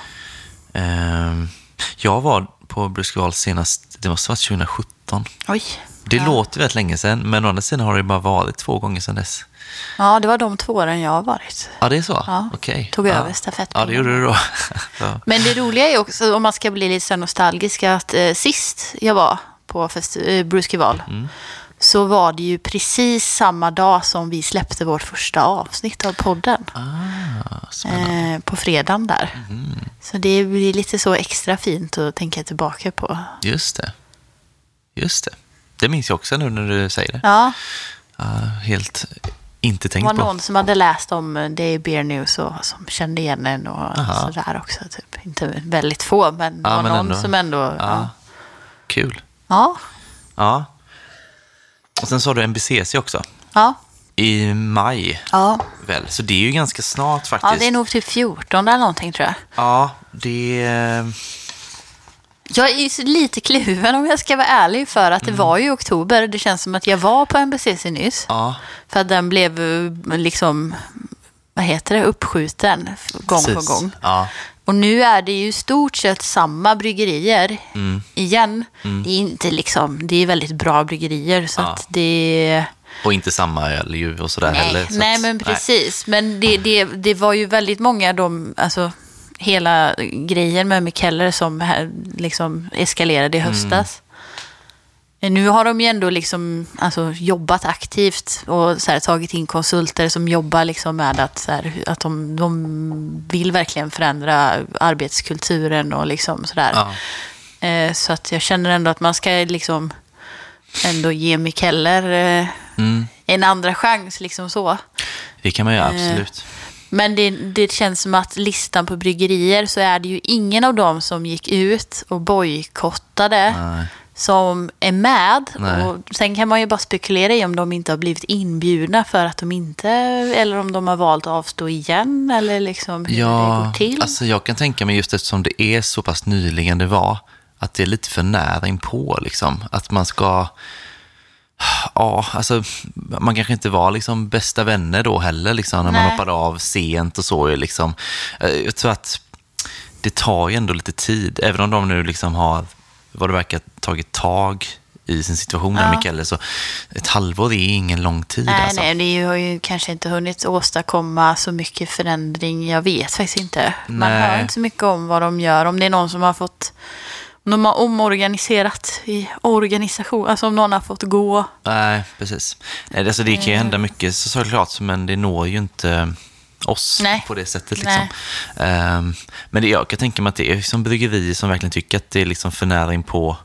Ehm, jag var på Bruskval senast, det måste ha varit 2017. Oj. Det ja. låter väldigt länge sedan, men å andra sidan har det bara varit två gånger sedan dess. Ja, det var de två åren jag har varit. Ja, det är så? Ja, Okej. tog ja. över Ja, det stafettpinnen. gjorde du då. ja. Men det roliga är också, om man ska bli lite så nostalgisk, att eh, sist jag var på festi- eh, Bruskival så var det ju precis samma dag som vi släppte vårt första avsnitt av podden. Ah. Eh, på fredagen där. Så det blir lite så extra fint att tänka tillbaka på. Just det. Just det. Det minns jag också nu när du säger det. Ja, Ja, helt inte det tänkt var på. någon som hade läst om eh, det i Beer News och som kände igen en och Aha. sådär också. Typ. Inte väldigt få, men det Ja, var men någon ändå. som ändå... Ja. Ja. Kul. Ja. Ja. Och sen sa du NBCC också. Ja. I maj Ja. väl, så det är ju ganska snart faktiskt. ja, det är nog typ 14 eller någonting tror jag. Ja, det... är- Jag är lite kluven om jag ska vara ärlig för att det var ju oktober. Det känns som att jag var på NBCC nyss. Ja, För att den blev eh, liksom, vad heter det, uppskjuten gång på precis. gång. Ja, Och nu är det ju stort sett samma bryggerier Mm. igen. Det är inte liksom, det är väldigt bra bryggerier så Ja. att det... och inte samma öl och sådär heller. Nej, så nej men precis. Men det, det, det var ju väldigt många de, alltså hela grejen med Mikeller som här, liksom eskalerade i Mm. höstas. Nu har de ju ändå liksom, alltså, jobbat aktivt och så här, tagit in konsulter som jobbar liksom med att, så här, att de, de vill verkligen förändra arbetskulturen och liksom sådär. Ja. Eh, så att jag känner ändå att man ska liksom ändå ge Mikeller eh, Mm, en andra chans, liksom så. det kan man göra, Eh, absolut. Men det, det känns som att listan på bryggerier så är det ju ingen av dem som gick ut och bojkottade som är med. Nej. Och sen kan man ju bara spekulera i om de inte har blivit inbjudna för att de inte, eller om de har valt att avstå igen, eller liksom hur det Ja, går till. alltså jag kan tänka mig just eftersom det är så pass nyligen det var, att det är lite för nära inpå liksom. Att man ska... Ja, alltså man kanske inte var liksom bästa vänner då heller liksom när man Nej. hoppade av sent och så. Liksom. Eh, Jag tror att det tar ju ändå lite tid, även om de nu liksom har, vad det verkar, tagit tag i sin situation där Ja. Mikael, så ett halvår är ingen lång tid Nej, alltså. nej, det har ju kanske inte hunnit åstadkomma så mycket förändring. Jag vet faktiskt inte. Man Nej. hör inte så mycket om vad de gör. Om det är någon som har fått... De har omorganiserat i organisation. Alltså om någon har fått gå. Nej, precis. Nej, det- alltså, det kan ju Eh. hända mycket så- såklart, men det når ju inte... oss Nej. på det sättet. Liksom. Ehm, men det, jag kan tänka mig att det är som bryggerier som verkligen tycker att det är liksom för nära in på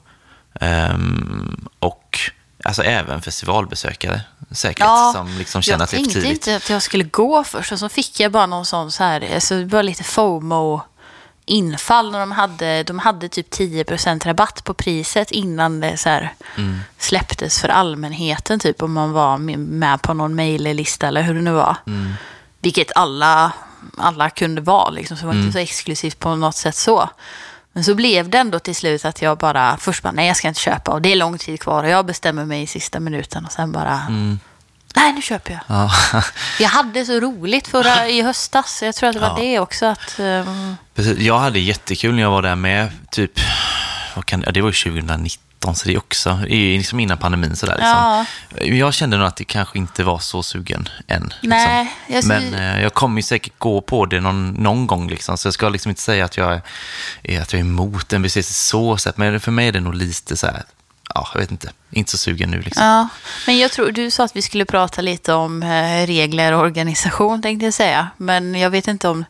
ehm, och alltså även festivalbesökare säkert som liksom känner jag att det är för tänkte tidigt. inte att jag skulle gå först och så fick jag bara någon sån så här, alltså var lite FOMO infall när de hade, de hade typ 10% rabatt på priset innan det så här Mm. släpptes för allmänheten typ om man var med på någon mejllista eller hur det nu var. Mm. Vilket alla, alla kunde vara liksom, så det var Mm. inte så exklusivt på något sätt så. Men så blev det ändå till slut att jag bara, först bara, nej jag ska inte köpa och det är lång tid kvar och jag bestämmer mig i sista minuten och sen bara, nej nu köper jag. Ja. Jag hade så roligt förra i höstas. Jag tror att det var Ja. det också. Att, ehm, Precis. Jag hade jättekul när jag var där med, typ, kan, ja, det var ju 2019, så det är också, det är ju liksom innan pandemin sådär. Liksom. Jag kände nog att det kanske inte var så sugen än. Liksom. Nej, jag ser- Men eh, jag kommer ju säkert gå på det någon, någon gång, liksom. så jag ska liksom inte säga att jag är, att jag är emot NBC så sätt, men för mig är det nog lite så här, ja, jag vet inte, inte så sugen nu liksom. ja. Men jag tror, du sa att vi skulle prata lite om eh, regler och organisation tänkte jag säga. Men jag vet inte om,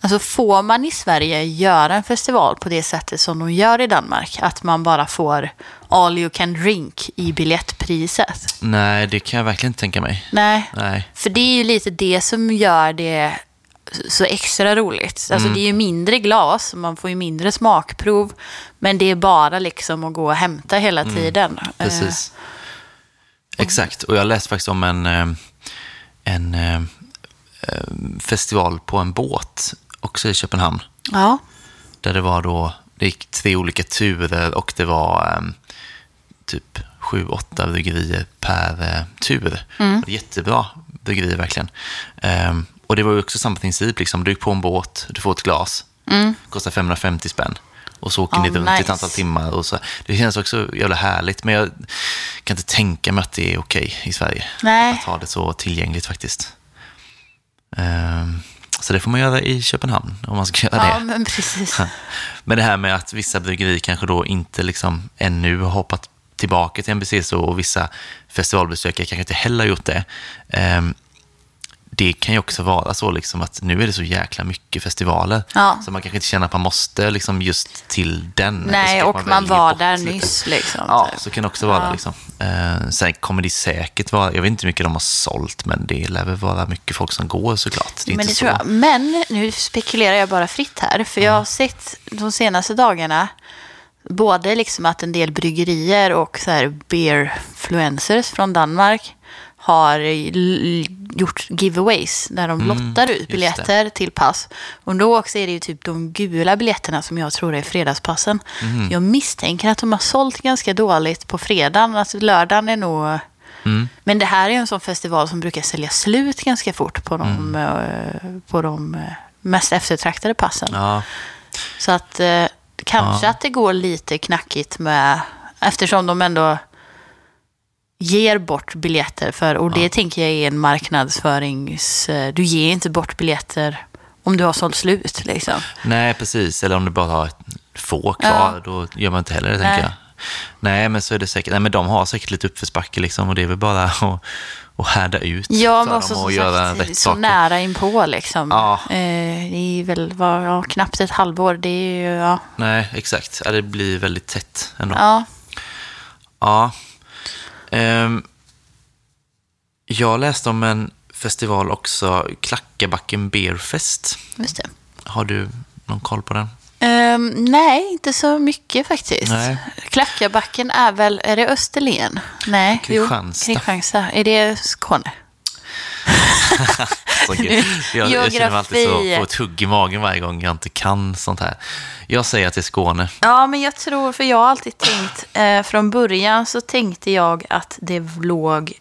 alltså får man i Sverige göra en festival på det sättet som de gör i Danmark? Att man bara får all you can drink i biljettpriset? Nej, det kan jag verkligen inte tänka mig. Nej. Nej. För det är ju lite det som gör det så extra roligt. Alltså det är ju mindre glas, man får ju mindre smakprov. Men det är bara liksom att gå och hämta hela tiden. Eh, Precis. Exakt, och jag läste faktiskt om en, eh, en eh, eh, festival på en båt, också i Köpenhamn. Ja, Där det var då, det gick tre olika turer och det var eh, typ sju, åtta bryggerier per eh, tur. Mm. Jättebra bryggerier verkligen. Och det var ju också samma princip, liksom. du gick på en båt, du får ett glas, kostar 550 spänn. Och så åker Mm. Ja, ni runt i ett nice. antal timmar. Och så. Det känns också jävla härligt, men jag kan inte tänka mig att det är okej i Sverige. Nej. Att ha det så tillgängligt faktiskt. Ehm, så det får man göra i Köpenhamn om man ska göra det. ja men precis. Men det här med att vissa bryggerier kanske då inte liksom ännu har hoppat tillbaka till NBC så och vissa festivalbesökare kanske inte heller har gjort det. Ehm, det kan ju också vara så liksom att nu är det så jäkla mycket festivaler. Ja. Så man kanske inte känner att man måste liksom just till den. Nej, och man väljer var där lite. nyss liksom. Ja, typ. så kan det också vara. Ja. Liksom. Eh, sen kommer det säkert vara, jag vet inte hur mycket de har sålt, men det lär väl vara mycket folk som går såklart. Det Men det så. tror jag. Men nu spekulerar jag bara fritt här. För jag har sett de senaste dagarna både liksom att en del bryggerier och så här beerfluencers från Danmark har gjort giveaways där de lottar ut biljetter till pass. Och då också är det ju typ de gula biljetterna som jag tror är fredagspassen. Jag misstänker att de har sålt ganska dåligt på fredagen. Alltså lördagen är nog... Men det här är ju en sån festival som brukar sälja slut ganska fort på de, eh, på de eh, mest eftertraktade passen. Ja, Så att eh, kanske att det går lite knackigt med, eftersom de ändå ger bort biljetter för, och det tänker jag är en marknadsförings... eh, Du ger inte bort biljetter om du har sålt slut liksom. nej precis. Eller om du bara har få kvar, då gör man inte heller det, Nej. tänker jag. Nej, men så är det säkert. Nej, men de har säkert lite uppförsbacke liksom och det är väl bara att, att härda ut Ja, men också och som göra sagt, rätt så saker. nära inpå liksom. Ja. Eh, det är väl var, ja, knappt ett halvår. Det är ju, ja. Nej, exakt. Ja, det blir väldigt tätt ändå. ja. Ja. Ehm, jag läste om en festival också, Klackabacken Beerfest. Just det. Har du någon koll på den? Ehm, nej, inte så mycket faktiskt. Nej. Klackabacken är väl, är det Österlen? Nej, Kristianstad. Jo, Kristianstad. Är det Skåne? Jag, jag känner mig alltid så, får ett hugg i magen varje gång jag inte kan sånt här. Jag säger att det är Skåne. Ja, men jag tror, för jag har alltid tänkt, eh, från början så tänkte jag att det låg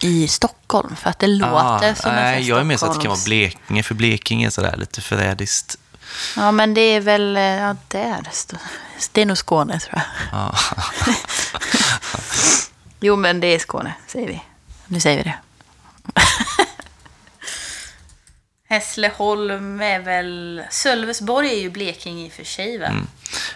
i Stockholm, för att det låter som en Ah, nej, jag är mer så att det kan vara Blekinge, för Blekinge är sådär lite förrädiskt. Ja, men det är väl, eh, ja, där. Det är nog Skåne, tror jag. Ja. Jo, men det är Skåne, säger vi. Nu säger vi det. Hässleholm är väl... Sölvesborg är ju Blekinge i och för sig, va?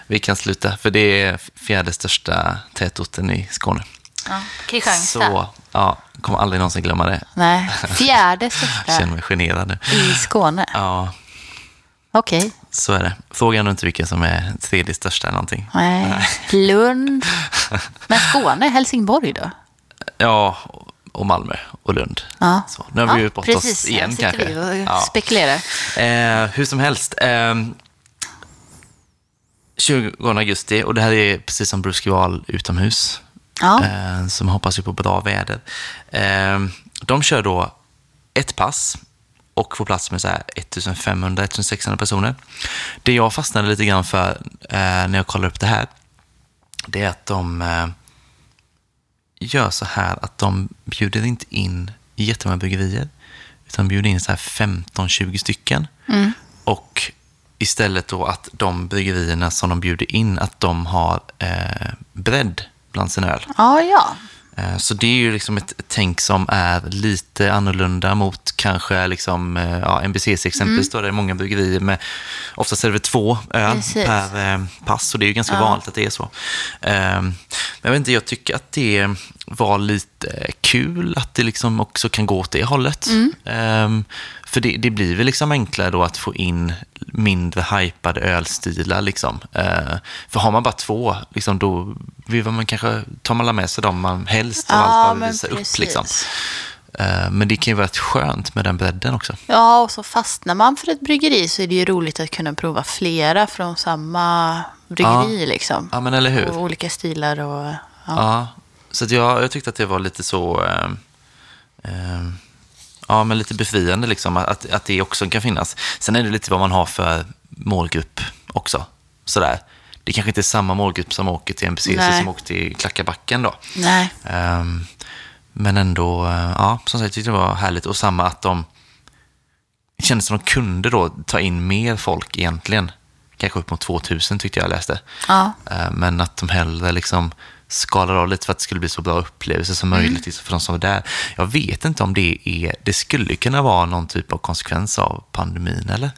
Vi kan sluta, för det är fjärde största tätorten i Skåne. Ja. Kristianstad. Så, Ja, kommer aldrig någonsin glömma det. Nej, fjärde största känner mig generad nu. i Skåne. Ja, Okej. så är det. Fråga nu inte vilken som är tredje största eller någonting. Nej. Lund. Men Skåne, Helsingborg då? Ja, och Malmö och Lund. Ja. Så, nu har vi ju bort precis. oss igen Här kanske. Vi och Ja. spekulerar. Eh, hur som helst. Eh, 20 augusti, och det här är precis som Bruce Val utomhus. Ja. Eh, som hoppas ju på bra väder. Eh, de kör då ett pass och får plats med så här 1500-1600 personer. Det jag fastnade lite grann för eh, när jag kollade upp det här, det är att de eh, gör så här att de bjuder inte in jättemånga bryggerier, utan bjuder in så här 15-20 stycken. Och istället då att de bryggerierna som de bjuder in, att de har eh, bredd bland sin öl. Ja, ja. Eh, Så det är ju liksom ett tänk som är lite annorlunda mot kanske liksom, eh, ja, NBCC exempelvis. Då är det många bryggerier med, oftast är det två öl Precis. per eh, pass och det är ju ganska vanligt att det är så. Men jag vet inte, jag tycker att det var lite kul att det liksom också kan gå åt det hållet. Eh, För det, det blir väl liksom enklare då att få in mindre hypade ölstilar. Liksom. Eh, För har man bara två, liksom, då vill man kanske, tar man med sig dem man helst av allt bara vill visa upp. Liksom. Eh, Men det kan ju vara rätt skönt med den bredden också. Ja, och så fastnar man för ett bryggeri så är det ju roligt att kunna prova flera från samma bryggeri. Liksom. Ja, men eller hur? Och olika stilar och... Ja. Ja, så jag, jag tyckte att det var lite så... Eh, eh, ja, men lite befriande liksom, att, att det också kan finnas. Sen är det lite vad man har för målgrupp också. Sådär. Det kanske inte är samma målgrupp som åker till Nej. som åker till Klackarbacken då. Nej. Ehm, men ändå, eh, ja, som sagt, jag tyckte det var härligt. Och samma att de det kändes som de kunde då ta in mer folk egentligen. Kanske upp mot 2000 tyckte jag läste. Ja. Eh, Men att de hellre liksom skalar av lite för att det skulle bli så bra upplevelse som Mm. möjligt liksom för de som var där. Jag vet inte om det är, det skulle kunna vara någon typ av konsekvens av pandemin eller?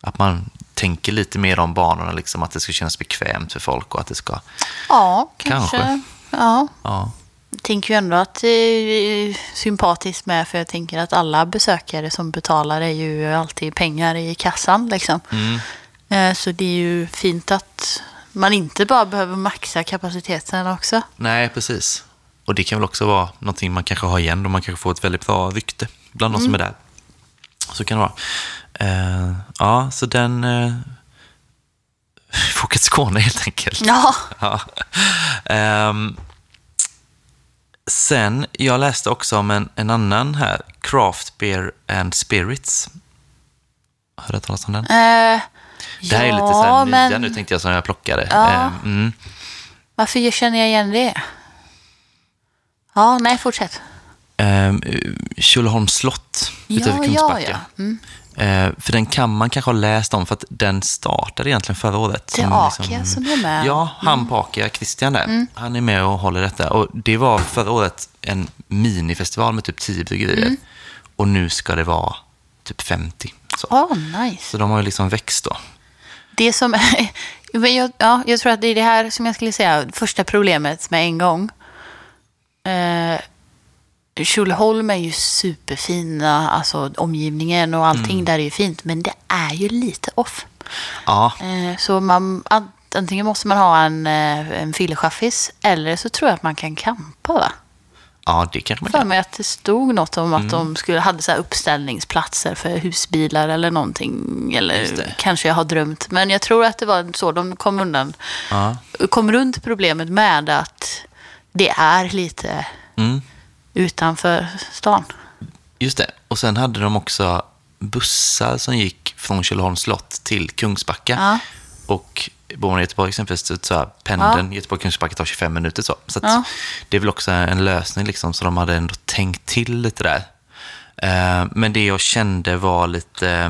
Att man tänker lite mer om banorna, liksom, att det ska kännas bekvämt för folk och att det ska, Ja, kanske. Kanske. Ja. ja, Jag tänker ju ändå att det är sympatiskt med, för jag tänker att alla besökare som betalar är ju alltid pengar i kassan. Liksom. Mm. Eh, Så det är ju fint att man inte bara behöver maxa kapaciteten också. Nej, precis. Och det kan väl också vara någonting man kanske har igen, då man kanske får ett väldigt bra rykte bland de som är där. Så kan det vara. Eh, ja, så den... Uh, Folket Skåne helt enkelt. Ja, Ja. Ehm, sen, jag läste också om en, en annan här, Craft Beer and Spirits. Har du hört talas om den? eh, Det här är ja, lite så här nya men nu tänkte jag som jag plockade. Ja. Ehm, mm. varför känner jag igen det? Ja, nej, fortsätt. Um, Tjolöholms slott Ja, ja, Kungsbacka. ja. Mm. Eh, för den kan man kanske ha läst om för att den startade egentligen förra året. Det är Akia som är med. Ja, han på Akia, Christian där. Han är med och håller detta. Och det var förra året en minifestival med typ 10 bryggerier. Och nu ska det vara typ 50. Så, Åh, nice. så de har ju liksom växt då. Det som... men jag, ja, jag tror att det är det här som jag skulle säga, första problemet med en gång. Eh, Tjolöholm är ju superfina, alltså omgivningen och allting där är ju fint, men det är ju lite off. Ja, Eh, så man, an- antingen måste man ha en, eh, en fyllechaffis eller så tror jag att man kan campa va? Ja det kanske man För kan. mig att det stod något om Mm. att de skulle, hade så uppställningsplatser för husbilar eller någonting. Eller kanske jag har drömt. Men jag tror att det var så de kom undan. Ja. Kom runt problemet med att det är lite Mm. utanför stan. Just det. Och sen hade de också bussar som gick från Tjolöholms slott till Kungsbacka. Ja. Och bor man i Göteborg exempelvis, så så här, pendeln Göteborg-Kungsbacka tar 25 minuter. Så, så Ja. det är väl också en lösning, liksom, så de hade ändå tänkt till lite där. Eh, men det jag kände var lite eh,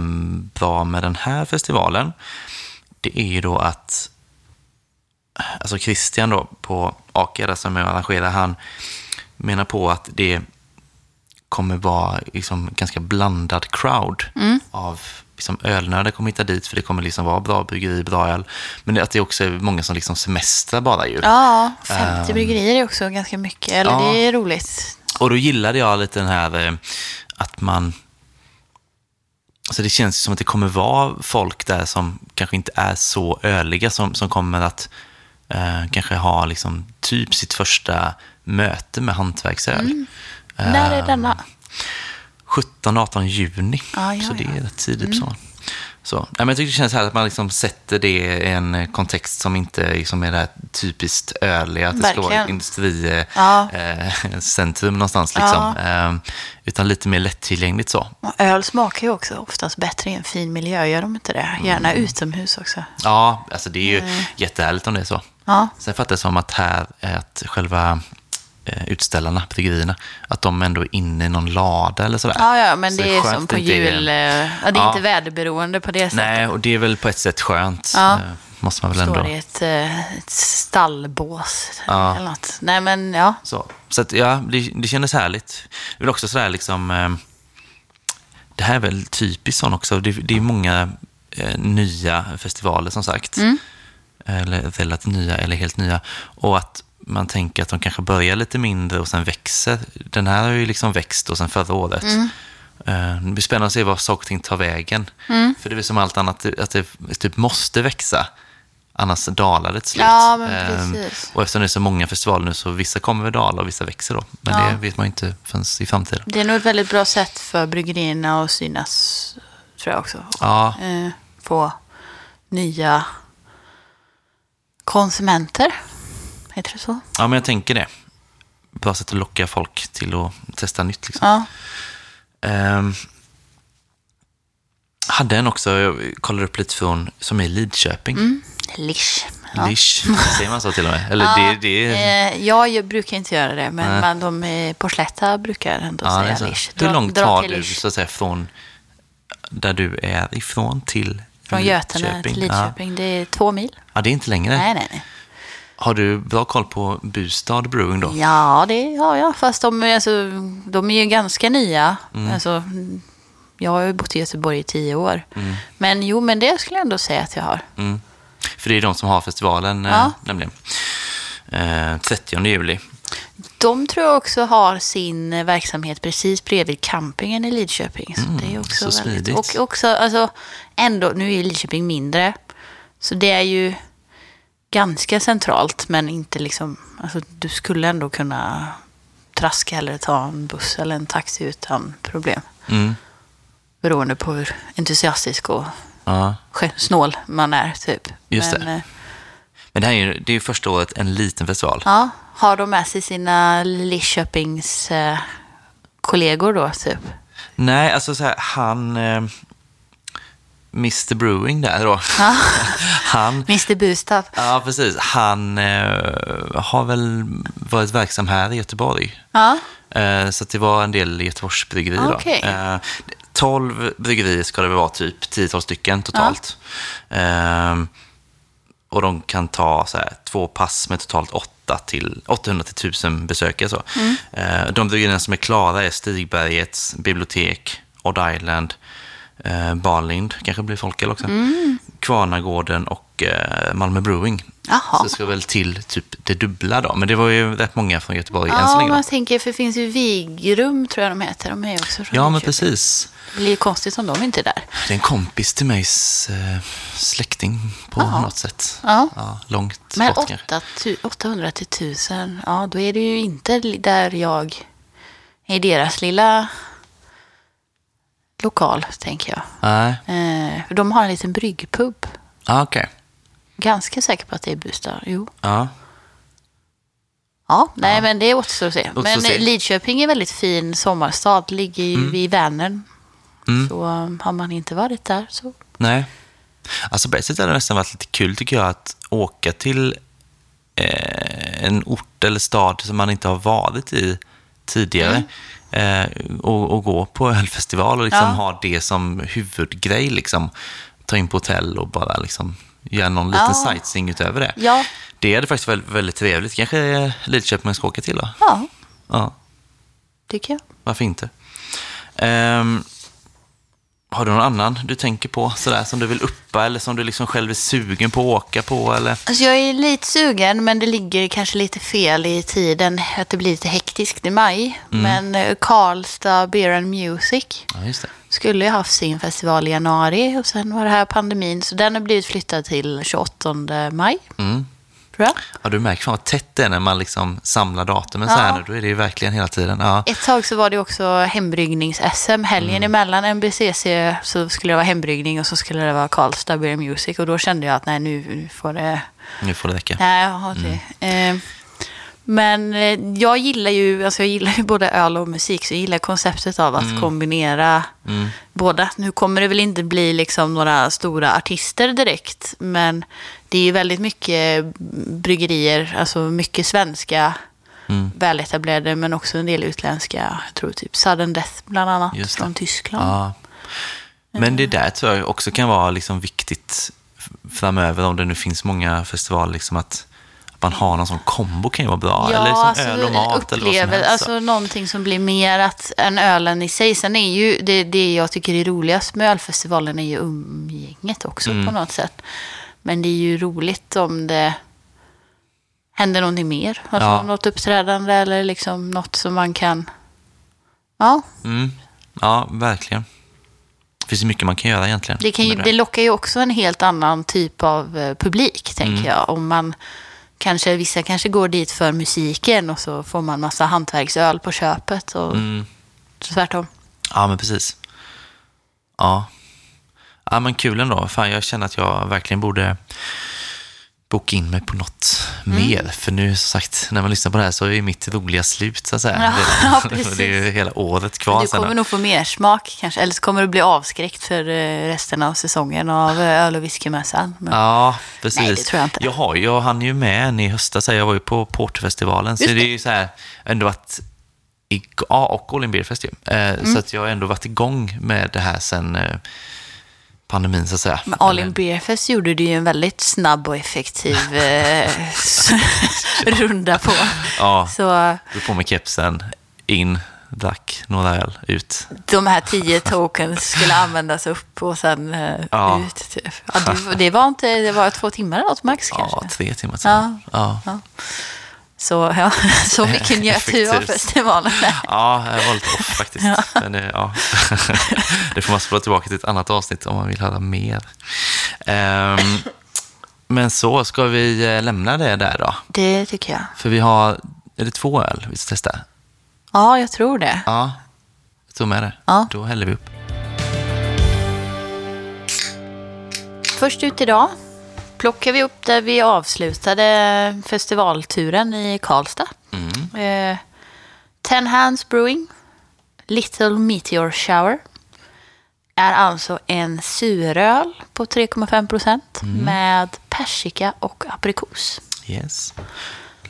bra med den här festivalen, det är ju då att alltså Christian då på där som jag arrangerar, han menar på att det kommer vara liksom ganska blandad crowd av liksom ölnördar kommer hitta dit för det kommer liksom vara bra bryggeri, bra öl. Men att det också är många som liksom semestrar bara ju. Ja, 50 bryggerier är också ganska mycket. Eller Ehm. ja. det är roligt. Och då gillade jag lite den här eh, att man... Alltså det känns som att det kommer vara folk där som kanske inte är så öliga som, som kommer att eh, kanske ha liksom typ sitt första möte med hantverksöl. När är denna? 17-18 juni. Ah, ja, så det ja. är rätt tidigt. Så. Så. Nej, men jag tycker det känns här att man liksom sätter det i en kontext som inte liksom är det här typiskt öliga, att det ska vara ett Verkligen. Ja. industricentrum någonstans. Liksom. Eh, utan lite mer lättillgängligt så. Och öl smakar ju också oftast bättre i en fin miljö, gör de inte det? Gärna utomhus också. Ja, alltså det är ju jättehärligt om det är så. Ja. Sen fattar jag som att här, är att själva eh, utställarna, bryggerierna, att de ändå är inne i någon lada eller sådär. Ja, ja, men Så det är som på jul. eh, Ja, det är Ja. inte väderberoende på det sättet. Nej, och det är väl på ett sätt skönt. Ja. eh, Måste man väl Står ändå. i ett, eh, ett stallbås Ja. eller något. Nej, men ja. Så, så att, ja, det, det kändes härligt. Det är också sådär liksom... Eh, det här är väl typiskt sån också. Det, det är många eh, nya festivaler som sagt. Eller relativt nya eller helt nya. Och att man tänker att de kanske börjar lite mindre och sen växer. Den här har ju liksom växt och sen förra året. Eh, Det blir spännande att se var saker och ting tar vägen. För det är som allt annat, att det typ måste växa. Annars dalar det till slut. Ja, men precis. och eftersom det är så många festivaler nu så vissa kommer väl dala och vissa växer då. Men Ja. det vet man ju inte förrän i framtiden. Det är nog ett väldigt bra sätt för bryggerierna att synas, tror jag också. Ja, Eh, få nya konsumenter. Heter det så? ja, men jag tänker det. Bra sätt att locka folk till att testa nytt. Liksom. Ja. Ehm, hade en också, jag kollade upp lite från, som är i Lidköping. Lish. Ja. Lish, säger man så till och med? Eller Ja, det, det eh, jag, brukar inte göra det, men man, de på Slätta brukar ändå Ja, säga lish. Hur långt tar du Lish. så att säga från där du är ifrån till Från Götene Lidköping? till Lidköping. Det är två mil. Ja. ja, det är inte längre. Nej, nej, nej. Har du bra koll på Bustad Brewing då? Ja, det har jag. Fast de, är alltså, de är ju ganska nya. Mm. Alltså, jag har ju bott i Göteborg i tio år. Mm. Men jo, men det skulle jag ändå säga att jag har. Mm. För det är de som har festivalen, eh, Ja. nämligen. Eh, 30 juli. De tror jag också har sin eh, verksamhet precis bredvid campingen i Lidköping. Så det är också Mm, så väldigt, smidigt. Och också, alltså, ändå, nu är Lidköping mindre. Så det är ju ganska centralt, men inte liksom, alltså du skulle ändå kunna traska eller ta en buss eller en taxi utan problem. Mm. Beroende på hur entusiastisk och Ja. snål man är, typ. Just men, det. eh, Men det här är ju det är första året en liten festival. Ja, har de med sig sina Lidköpings eh, kollegor då, typ? Nej, alltså så här, han... Eh, Mr Brewing där då. Ja. han... Mr Bustav. Ja, precis. Han eh, har väl varit verksam här i Göteborg. Ja. Eh, så det var en del Göteborgsbryggerier. Okej. då. Eh, 12 bryggerier ska det väl vara, typ 10 stycken totalt. Eh, och de kan ta så här, två pass med totalt 8 till, 800 till 1000 besökare. Så. Mm. Eh, de bryggerierna som är klara är Stigbergets bibliotek, Odd Island, eh, Barlind, kanske blir folköl också, Mm. Kvarnagården och eh, Malmö Brewing. Jaha. Så det ska väl till typ det dubbla då. Men det var ju rätt många från Göteborg än så Ja, länge. då. man tänker, för det finns ju Vigrum, tror jag de heter. De är också från Ja, men precis. Det blir ju konstigt om de inte är där. Det är en kompis till migs eh, släkting på Jaha. något sätt. Ja. långt Men bort kanske. 8, tu- 800 till 1000, ja då är det ju inte där jag, i deras lilla lokal, tänker jag. Nej, Eh, för de har en liten bryggpub. ah, okej. Ganska säker på att det är Bustad. Jo. Ja. Ja, nej men det återstår att se. Återstår men se. Lidköping är en väldigt fin sommarstad. Ligger ju vid Vänern. Mm. Så um, har man inte varit där så... Nej. Alltså på ett sätt har det nästan varit lite kul tycker jag att åka till eh, en ort eller stad som man inte har varit i tidigare. Eh, och, och gå på ölfestival och liksom Ja. ha det som huvudgrej. Liksom. Ta in på hotell och bara liksom göra någon liten Ja. sightseeing utöver det. Ja. Det är faktiskt väldigt, väldigt trevligt. Kanske eh, Lidköping man ska åka till då? Ja, Ja, tycker jag. varför inte? Ehm, Har du någon annan du tänker på sådär som du vill uppa eller som du liksom själv är sugen på att åka på? Eller? Alltså jag är lite sugen, men det ligger kanske lite fel i tiden. Att det blir lite hektiskt i maj. Men eh, Karlstad Beer and Music Ja, skulle ju haft sin festival i januari och sen var det här pandemin. Så den har blivit flyttad till 28 maj, Mm. Tror jag. Ja, du märker fan vad tätt det är när man liksom samlar datumen så här Ja. nu. Då är det ju verkligen hela tiden. Ja. Ett tag så var det också hembryggnings-SM. Helgen Mm. emellan NBCC så skulle det vara hembryggning och så skulle det vara Karlstad Beer Music. Och då kände jag att nej, nu får det... Nu får det räcka. Nej, har det. Eh, Men eh, jag gillar ju, alltså jag gillar ju både öl och musik, så jag gillar konceptet av att kombinera Mm. båda. Nu kommer det väl inte bli liksom några stora artister direkt, men det är ju väldigt mycket bryggerier, alltså mycket svenska Mm. väletablerade, men också en del utländska. Jag tror typ Sudden Death bland annat, Just från Tyskland. Ja. Men det där tror jag också kan vara liksom viktigt framöver, om det nu finns många festivaler, liksom att man har någon sån kombo kan ju vara bra. eller liksom öl och mat eller vad som upplever- helst. Alltså någonting som blir mer att, än ölen i sig. Sen är ju det, det jag tycker är roligast med ölfestivalen är ju umgänget också Mm. på något sätt. Men det är ju roligt om det händer någonting mer. Alltså Ja. något uppträdande eller liksom något som man kan... Ja, Mm. Ja, verkligen. Det finns mycket man kan göra egentligen. det, kan ju, med det lockar ju också en helt annan typ av eh, publik, tänker Mm. jag. Om man kanske, vissa kanske går dit för musiken och så får man massa hantverksöl på köpet. Och Mm. tvärtom. Ja, men precis. Ja. Ja, men kul ändå. Fan, jag känner att jag verkligen borde boka in mig på något Mm. mer. För nu, som sagt, när man lyssnar på det här så är ju mitt roliga slut, så att säga. Ja, precis. det är ju hela året kvar Du sen. kommer nog få mer smak kanske, eller så kommer du bli avskräckt för eh, resten av säsongen av eh, öl och whiskymässan. Men- Ja, precis. Nej, det tror jag inte. Jag, har, jag hann ju med en i höstas, jag var ju på Porterfestivalen. Så Just det är det. ju så här, ändå i, ja, och All In Beer Fest ju. Eh, Mm. Så att jag har ändå varit igång med det här sen pandemin, så att säga. Men All Eller- In Beer Fest gjorde du ju en väldigt snabb och effektiv eh, runda på. Ja, Så drog på mig kepsen, in, drack några öl, ut. de här tio tokens skulle användas upp och sen eh, Ja. ut. Typ. Ja, det, det var inte, det var två timmar eller något max kanske. Ja, tre timmar. Ja. Ja. Så, ja, så mycket njöt du av festivalen. Ja, jag var lite off faktiskt. Men, eh, ja. det får man spola tillbaka till ett annat avsnitt om man vill höra mer. Ehm, men så, ska vi eh, lämna det där då? Det tycker jag. För vi har, är det två öl vi ska testa? Ja, jag tror det. Ja, jag tror med det. Ja. Då häller vi upp. Först ut idag plockar vi upp där vi avslutade festivalturen i Karlstad. Eh, Ten Hands Brewing, Little Meteor Shower. Är alltså en suröl på 3,5 procent med persika och aprikos. Yes.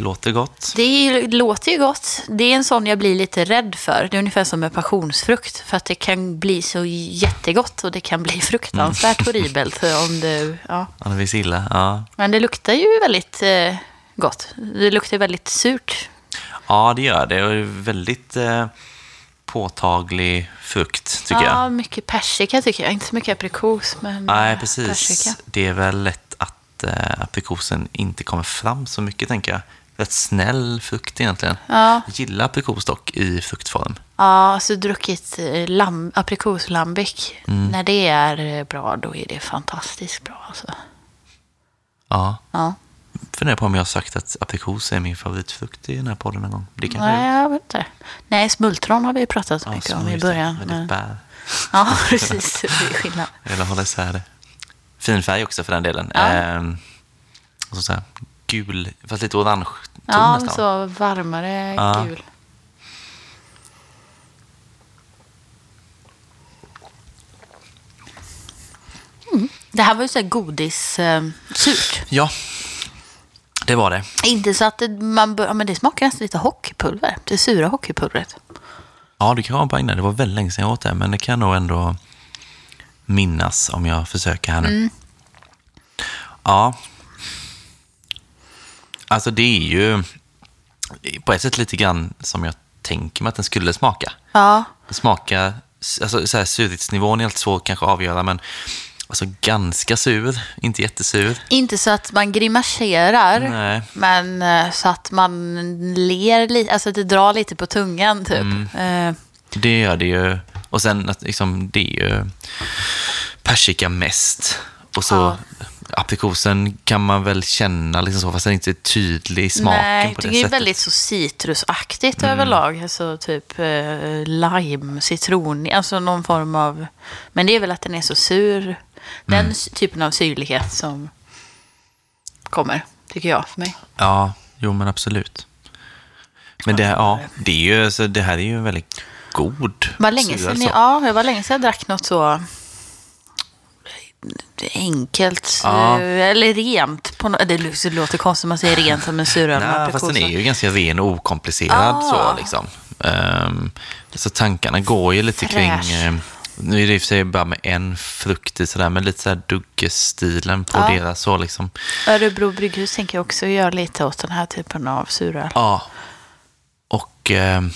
Låter gott. Det låter ju gott. Det är en sån jag blir lite rädd för. Det är ungefär som med passionsfrukt. För att det kan bli så jättegott och det kan bli fruktansvärt horribelt. Om det, ja. Ja, det visst illa. Ja. Men det luktar ju väldigt eh, gott. Det luktar väldigt surt. ja, det gör det. Och det är väldigt eh, påtaglig frukt, tycker jag. Ja, mycket persika tycker jag. Inte så mycket aprikos, men Nej, eh, precis. persika. Det är väl lätt att eh, aprikosen inte kommer fram så mycket, tänker jag. Rätt snäll frukt egentligen. Ja. Jag gillar aprikos dock i fruktform. Ja, så druckit eh, lam, aprikoslambic. Mm. När det är eh, bra, då är det fantastiskt bra. Alltså. Ja. Ja. Funderar på om jag har sagt att aprikos är min favoritfrukt i den här podden någon gång. Det kanske Nej, jag vet inte. Nej, smultron har vi pratat Ja, mycket om i början. Men Men... bär. Ja, precis. Det är skillnad. Eller hålla isär det. Fin färg också för den delen. Ja. Ehm, och så, så här, gul, fast lite orange ton Ja, nästan. så varmare Ja. gul. Mm. Det här var ju så här godis eh, surt. Ja, det var det. Inte så att det, man bör, ja, men det smakar nästan lite hockeypulver. Det sura hockeypulvret. Ja, det kan vara bara innan. Det var väldigt länge sedan jag åt det, men det kan jag nog ändå minnas om jag försöker här nu. Mm. Ja. Alltså det är ju på ett sätt lite grann som jag tänker mig att den skulle smaka. Ja, Den smakar alltså så här, surhetsnivån är alltid svår att kanske avgöra, men alltså ganska sur, inte jättesur. Inte så att man grimaserar, Nej. men eh, så att man ler lite, alltså att det drar lite på tungan typ. Mm. Eh, Det gör det ju. Och sen att liksom, det är ju persika mest. Och så Ja. Aprikosen kan man väl känna, liksom så, fast den inte är tydlig i smaken Nej, på det det är ju sättet. väldigt så citrusaktigt Mm. överlag. Alltså typ eh, lime, citron, alltså någon form av... Men det är väl att den är så sur. Den Mm. typen av syrlighet som kommer, tycker jag, för mig. Ja, jo men absolut. Men det, ja, det, är ju, alltså, det här är ju väldigt god Det var länge sedan, alltså. ja, det var länge sedan jag drack något så enkelt, Ja. eh, eller rent. På no det låter- konstigt man säger rent som en suröl Nej, fast den är ju ganska ren och okomplicerad. Ah. Så, liksom. Ehm, så tankarna går ju lite kring... Fräsch. eh, nu är det i och för sig bara med en frukt i sådär, men lite sådär duggestilen på Ja. deras så liksom. Örebro brygghus tänker jag också göra lite åt den här typen av suröl. Ja. Och ehm,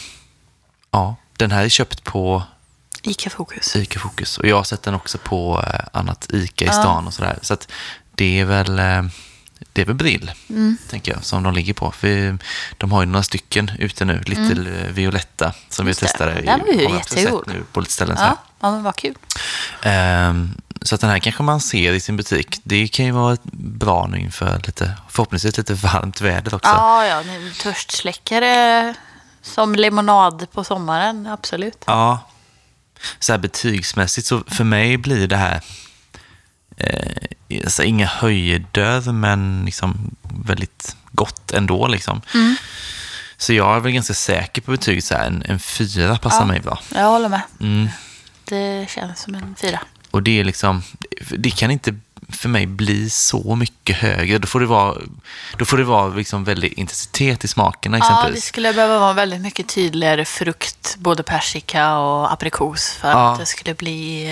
ja, den här är köpt på Ica Fokus. Ica Fokus. Och jag har sett den också på eh, annat Ica i stan och sådär. Så att det är väl, eh, det är väl Brill, Mm. tänker jag, som de ligger på. För de har ju några stycken ute nu, Little eh, Violetta, som Mm. Just vi det. testade. Den var ju jättegod. nu på lite ställen. Ja, ja, men vad kul. Ehm, så att den här kanske man ser i sin butik. Det kan ju vara bra nu inför lite, förhoppningsvis lite varmt väder också. Ja, ja, törstsläckare som lemonad på sommaren, absolut. Ja. Så här betygsmässigt, så för mig blir det här eh, alltså inga höjder, men liksom väldigt gott ändå. Liksom. Mm. Så jag är väl ganska säker på betyget, så här, en, en fyra passar Ja. mig bra. Jag håller med. Mm. Det känns som en fyra. Och det är liksom, det kan inte för mig bli så mycket högre. Då får det vara, då får det vara liksom väldig intensitet i smakerna Ja, det exempelvis. skulle behöva vara väldigt mycket tydligare frukt, både persika och aprikos, för Ja. att det skulle bli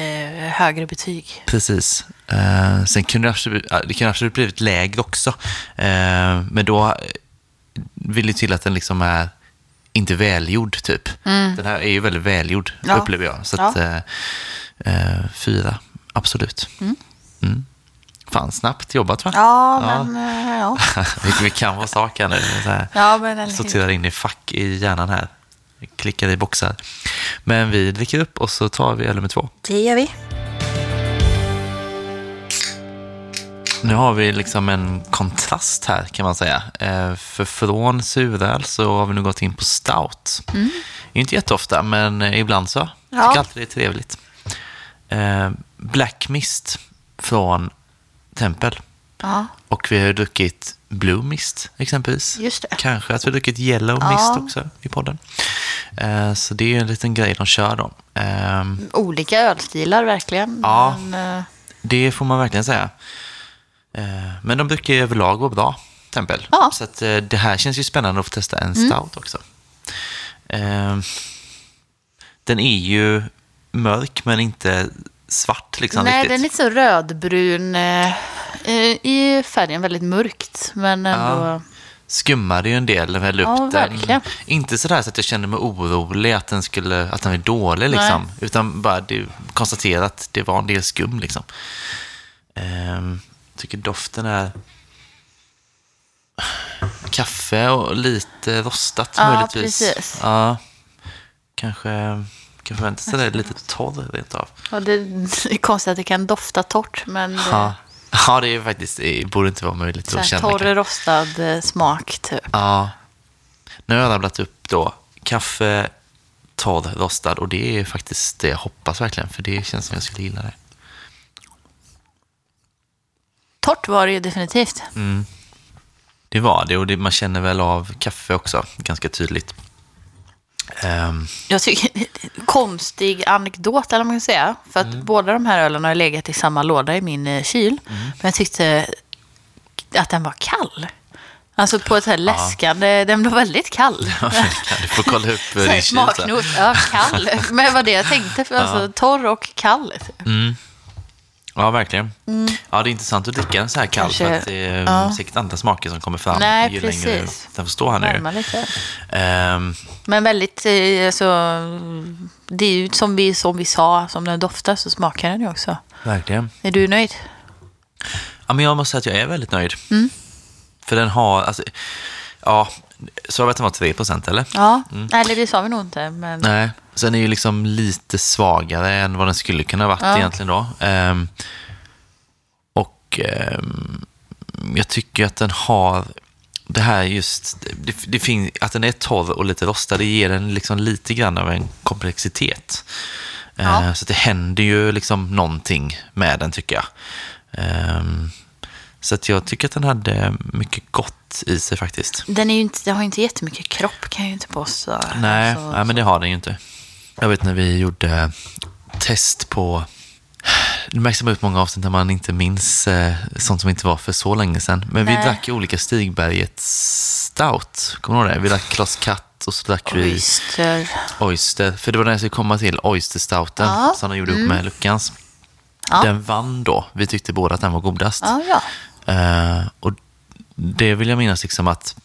eh, högre betyg. Precis. Eh, sen kunde det absolut, ja, det kunde absolut blivit lägre också. Eh, men då vill det till att den liksom är inte välgjord, typ. Den här är ju väldigt välgjord, Ja. upplever jag. Så Ja. att, eh, eh, fyra, absolut. Mm. Fan, snabbt jobbat va? Ja, Ja. men eh, ja. vi, kan vara sak här nu. Så här. Ja, men sorterar in i fack i hjärnan här. Klickar i boxar. Men vi dricker upp och så tar vi öl nummer två. Det gör vi. Nu har vi liksom en kontrast här kan man säga. Eh, för från suröl så har vi nu gått in på stout. Mm. Inte jätteofta, men eh, ibland så. Jag Ja. tycker alltid det är trevligt. Black Mist från Tempel. Ja, Och vi har ju druckit Blue Mist exempelvis. just det. Kanske att vi har druckit Yellow Ja. Mist också i podden. Eh, så det är en liten grej de kör då. Eh, Olika ölstilar verkligen. Ja. Men, eh, det får man verkligen säga. Eh, men de brukar ju överlag vara bra, Tempel. Ja. Mm. Så att, det här känns ju spännande att få testa en stout också. Eh, den är ju mörk men inte svart liksom nej, riktigt. den är lite så rödbrun eh, eh, i färgen, väldigt mörkt. Men ändå... Ja. skummade ju en del, väl upp Ja, den. verkligen. Inte sådär så att jag kände mig orolig att den, skulle, att den är dålig, liksom. utan bara det, konstatera att det var en del skum. Liksom. Ehm, tycker doften är kaffe och lite rostat Ja, möjligtvis. precis. Ja, kanske kan förvänta sig det lite torr rent av. Ja, det är konstigt att det kan dofta torrt, men Ja. ja, det är faktiskt, det borde inte vara möjligt så att känna. torr rostad eh, smak typ. Ja. Nu har jag rabblat upp då kaffe, torr, rostad och det är faktiskt det jag hoppas verkligen för det känns som jag skulle gilla det. Torrt var det ju definitivt. Det var det och det, man känner väl av kaffe också ganska tydligt. Ehm, Jag tycker, konstig anekdot, eller man kan säga. För att Mm. båda de här ölen har legat i samma låda i min eh, kyl. Men jag tyckte att den var kall. Alltså på ett så här läskande, den var väldigt kall. kan du får kolla upp Så din kyl. Smaknos, ja kall. Men vad det jag tänkte, för alltså torr och kall. typ. Mm. Ja, verkligen. Ja, det är intressant att dricka den så här kall för Kanske- att det är ja. säkert andra smaker som kommer fram Nej, ju längre precis. den får stå här nu. Ehm, Men väldigt, eh, alltså, det är ju som vi, som vi sa, som den doftar så smakar den ju också. verkligen. Är du nöjd? Ja, men jag måste säga att jag är väldigt nöjd. Mm. För den har, alltså, ja, så att den var 3 procent eller? Ja, eller det sa vi nog inte. Men... Nej, sen är ju liksom lite svagare än vad den skulle kunna varit Ja. egentligen då. Ehm, och ehm, jag tycker att den har det här just, det, det finns, att den är torr och lite rostad, det ger den liksom lite grann av en komplexitet. Ja. Ehm, så det händer ju liksom någonting med den tycker jag. Ehm, så att jag tycker att den hade mycket gott i sig faktiskt. Den, är inte, den har ju inte jättemycket kropp kan jag ju inte påstå. Nej, Alltså, nej, men det har den ju inte. Jag vet när vi gjorde test på... Det märks ut många avsnitt när man inte minns eh, sånt som inte var för så länge sedan. Men vi Nej. drack ju olika Stigberget Stout. Kommer du ihåg det? Vi drack Kloss Katt och så drack vi Oyster. Oyster. För det var den jag skulle komma till, Oyster Stouten, Ja, Mm. som de gjorde ihop med Luckans. Ja. Den vann då. Vi tyckte båda att den var godast. Ja, ja. Eh, och det vill jag minnas liksom att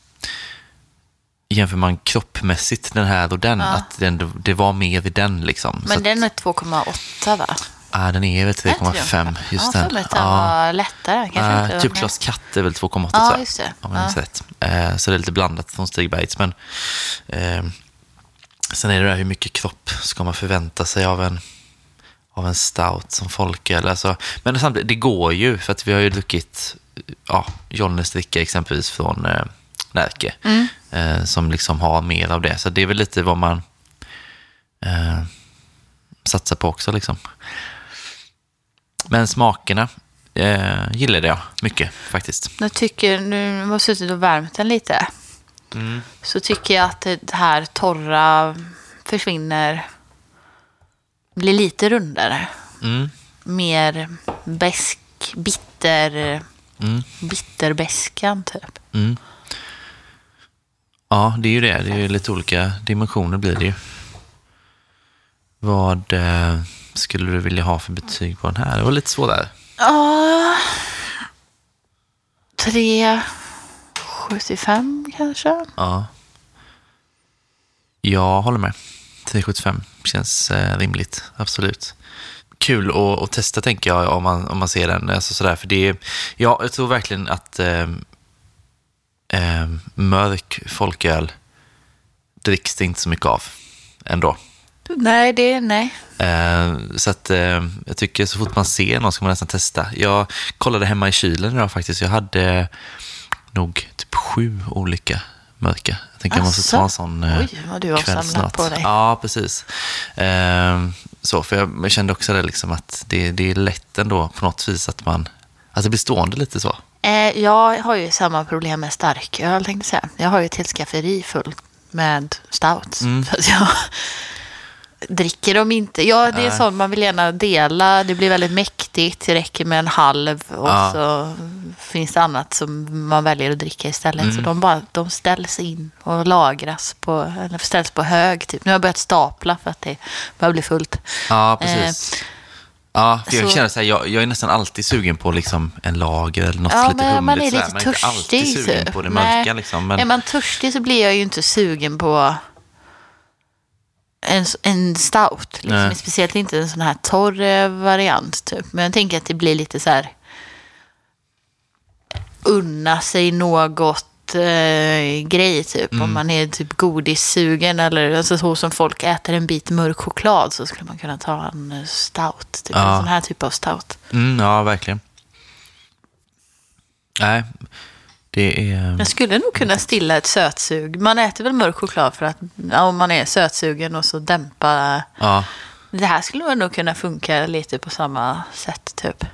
jämför man kroppmässigt den här och den, att den, det var mer i den liksom. Men så den är 2,8 va? ah, den är väl Är inte det? 3,5 just ja, den. den var lättare. Kanske var typ. Kloss Katt är väl 2,8 Ja, just det. om jag Ja. rätt. Eh, så det är lite blandat från Stigbergs. Men eh, sen är det där hur mycket kropp ska man förvänta sig av en, av en stout som folköl. Alltså, men samtidigt, det går ju för att vi har ju druckit ja, Jollnes dricka exempelvis från eh, Närke. Mm. Eh, som liksom har mer av det. Så det är väl lite vad man eh, satsar på också liksom. Men smakerna eh, gillade jag mycket faktiskt. Jag tycker, nu har jag suttit och värmt den lite. Mm. Så tycker jag att det här torra försvinner. Blir lite rundare. Mm. Mer besk, bitter, Mm. bitterbäskan typ. Mm. Ja, det är ju det. Det är lite olika dimensioner blir det ju. Vad eh, skulle du vilja ha för betyg på den här? Det var lite svårare. Ja, 3,75 kanske. Ja. Jag håller med. 375 känns eh, rimligt, absolut. Kul att, att testa tänker jag om man, om man ser den. Alltså sådär, för det ja, jag tror verkligen att eh, eh, mörk folköl dricks det inte så mycket av ändå. Nej, det är nej. Eh, så att eh, jag tycker så fort man ser någon ska man nästan testa. Jag kollade hemma i kylen idag faktiskt. Jag hade nog typ sju olika mörka. Jag tänker jag måste ta en sån eh, Oj, vad du har kväll samlat snart. på dig. Ja, precis. Eh, så, för jag, jag kände också det liksom att det, det är lätt ändå på något vis att man, att det blir stående lite så. Eh, jag har ju samma problem med starköl tänkte jag säga. Jag har ju ett helt skafferi fullt med stouts. Mm. För att jag dricker dem inte. Ja, det är Nej. sånt man vill gärna dela. Det blir väldigt mäktigt. Det räcker med en halv och Ja. så finns det annat som man väljer att dricka istället. Mm. Så de, bara, de ställs in och lagras på, eller ställs på hög. Typ. Nu har jag börjat stapla för att det börjar bli fullt. Ja, precis. Ja, för jag så- känner så här, jag, jag är nästan alltid sugen på liksom en lager eller något Ja, lite men man är humligt. lite sådär. Man är inte alltid törstig. sugen typ. på det Nej. mörka. Liksom, men... Är man törstig så blir jag ju inte sugen på en, en stout. Liksom. Speciellt inte en sån här torr eh, variant. Typ. Men jag tänker att det blir lite så här unna sig något grej typ. Mm. Om man är typ godissugen eller alltså, så som folk äter en bit mörk choklad så skulle man kunna ta en eh, stout. Typ. Ja. En sån här typ av stout. Mm, ja, verkligen. Nej, det är... Jag skulle nog kunna stilla ett sötsug. Man äter väl mörk choklad för att ja, om man är sötsugen och så dämpa. Ja. Det här skulle nog kunna funka lite på samma sätt typ.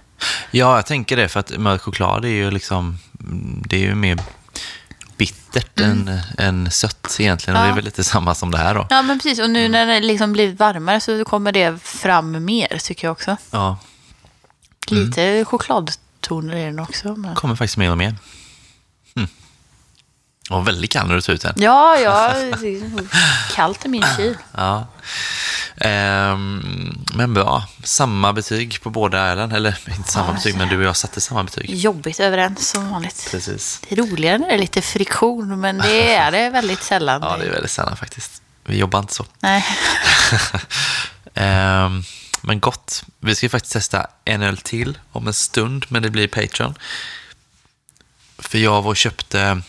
ja, jag tänker det, för att mörk choklad är ju liksom... Det är ju mer bittert än, än sött egentligen. Och det är Mm. Ja. väl lite samma som det här då. Ja men precis och nu när det liksom blivit varmare så kommer det fram mer tycker jag också. Ja, Lite chokladtoner i den också. Men... kommer faktiskt mer och mer. Mm. Och väldigt kall när du tar ut den. Ja, ja, kallt i min kyl. Ja. Ehm, men bra, samma betyg på båda ärenden. Eller inte samma betyg, men du och jag satte samma betyg. Jobbigt överens som vanligt. Precis. Det är roligare när det är lite friktion, men det är det väldigt sällan. Ja, det är väldigt sällan faktiskt. Vi jobbar inte så. Nej. Ehm, men gott. Vi ska faktiskt testa en öl till om en stund, men det blir Patreon. För jag var och köpte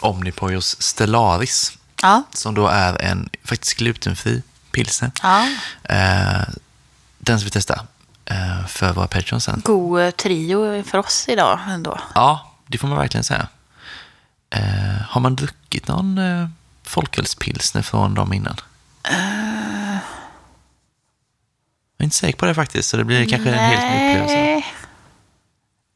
Omnipojos Stellaris, Ja. som då är en faktiskt glutenfri pilsner. ja. Eh, den ska vi testa eh, för våra Patreon sen. God eh, trio för oss idag ändå. Ja, det får man verkligen säga. Har man druckit någon folkölspilsner från dem innan? Jag är inte säker på det faktiskt, så det blir kanske en helt ny upplevelse. Nej.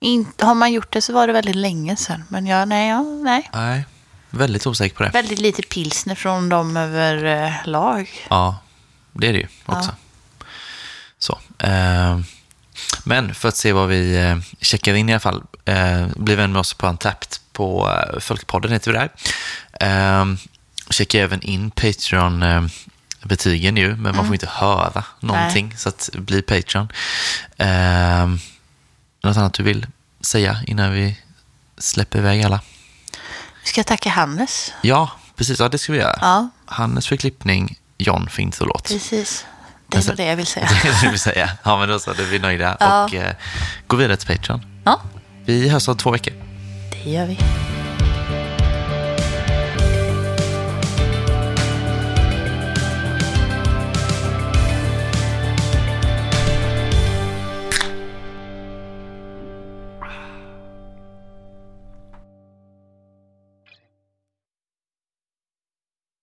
Inte, har man gjort det så var det väldigt länge sedan. Men jag, nej, ja, nej. Nej, väldigt osäker på det. Väldigt lite pilsner från dem överlag. Ja, det är det ju också. Så. Eh, men för att se vad vi eh, checkar in i alla fall, eh, bli vän med oss på Antapped på eh, Folkpodden heter vi där. Eh, checkar även in Patreon-betygen ju, men man får inte höra någonting, så att bli Patreon. Eh, något annat du vill säga innan vi släpper iväg alla? Vi ska tacka Hannes. Ja, precis. Ja, det ska vi göra. Ja, Hannes för klippning, John för intro låt. precis. Det Alltså, var det jag vill säga. Det är det du vill säga. Ja, men då så. Då är vi nöjda Ja. och eh, går vidare till Patreon. Ja, Vi hörs om två veckor. det gör vi.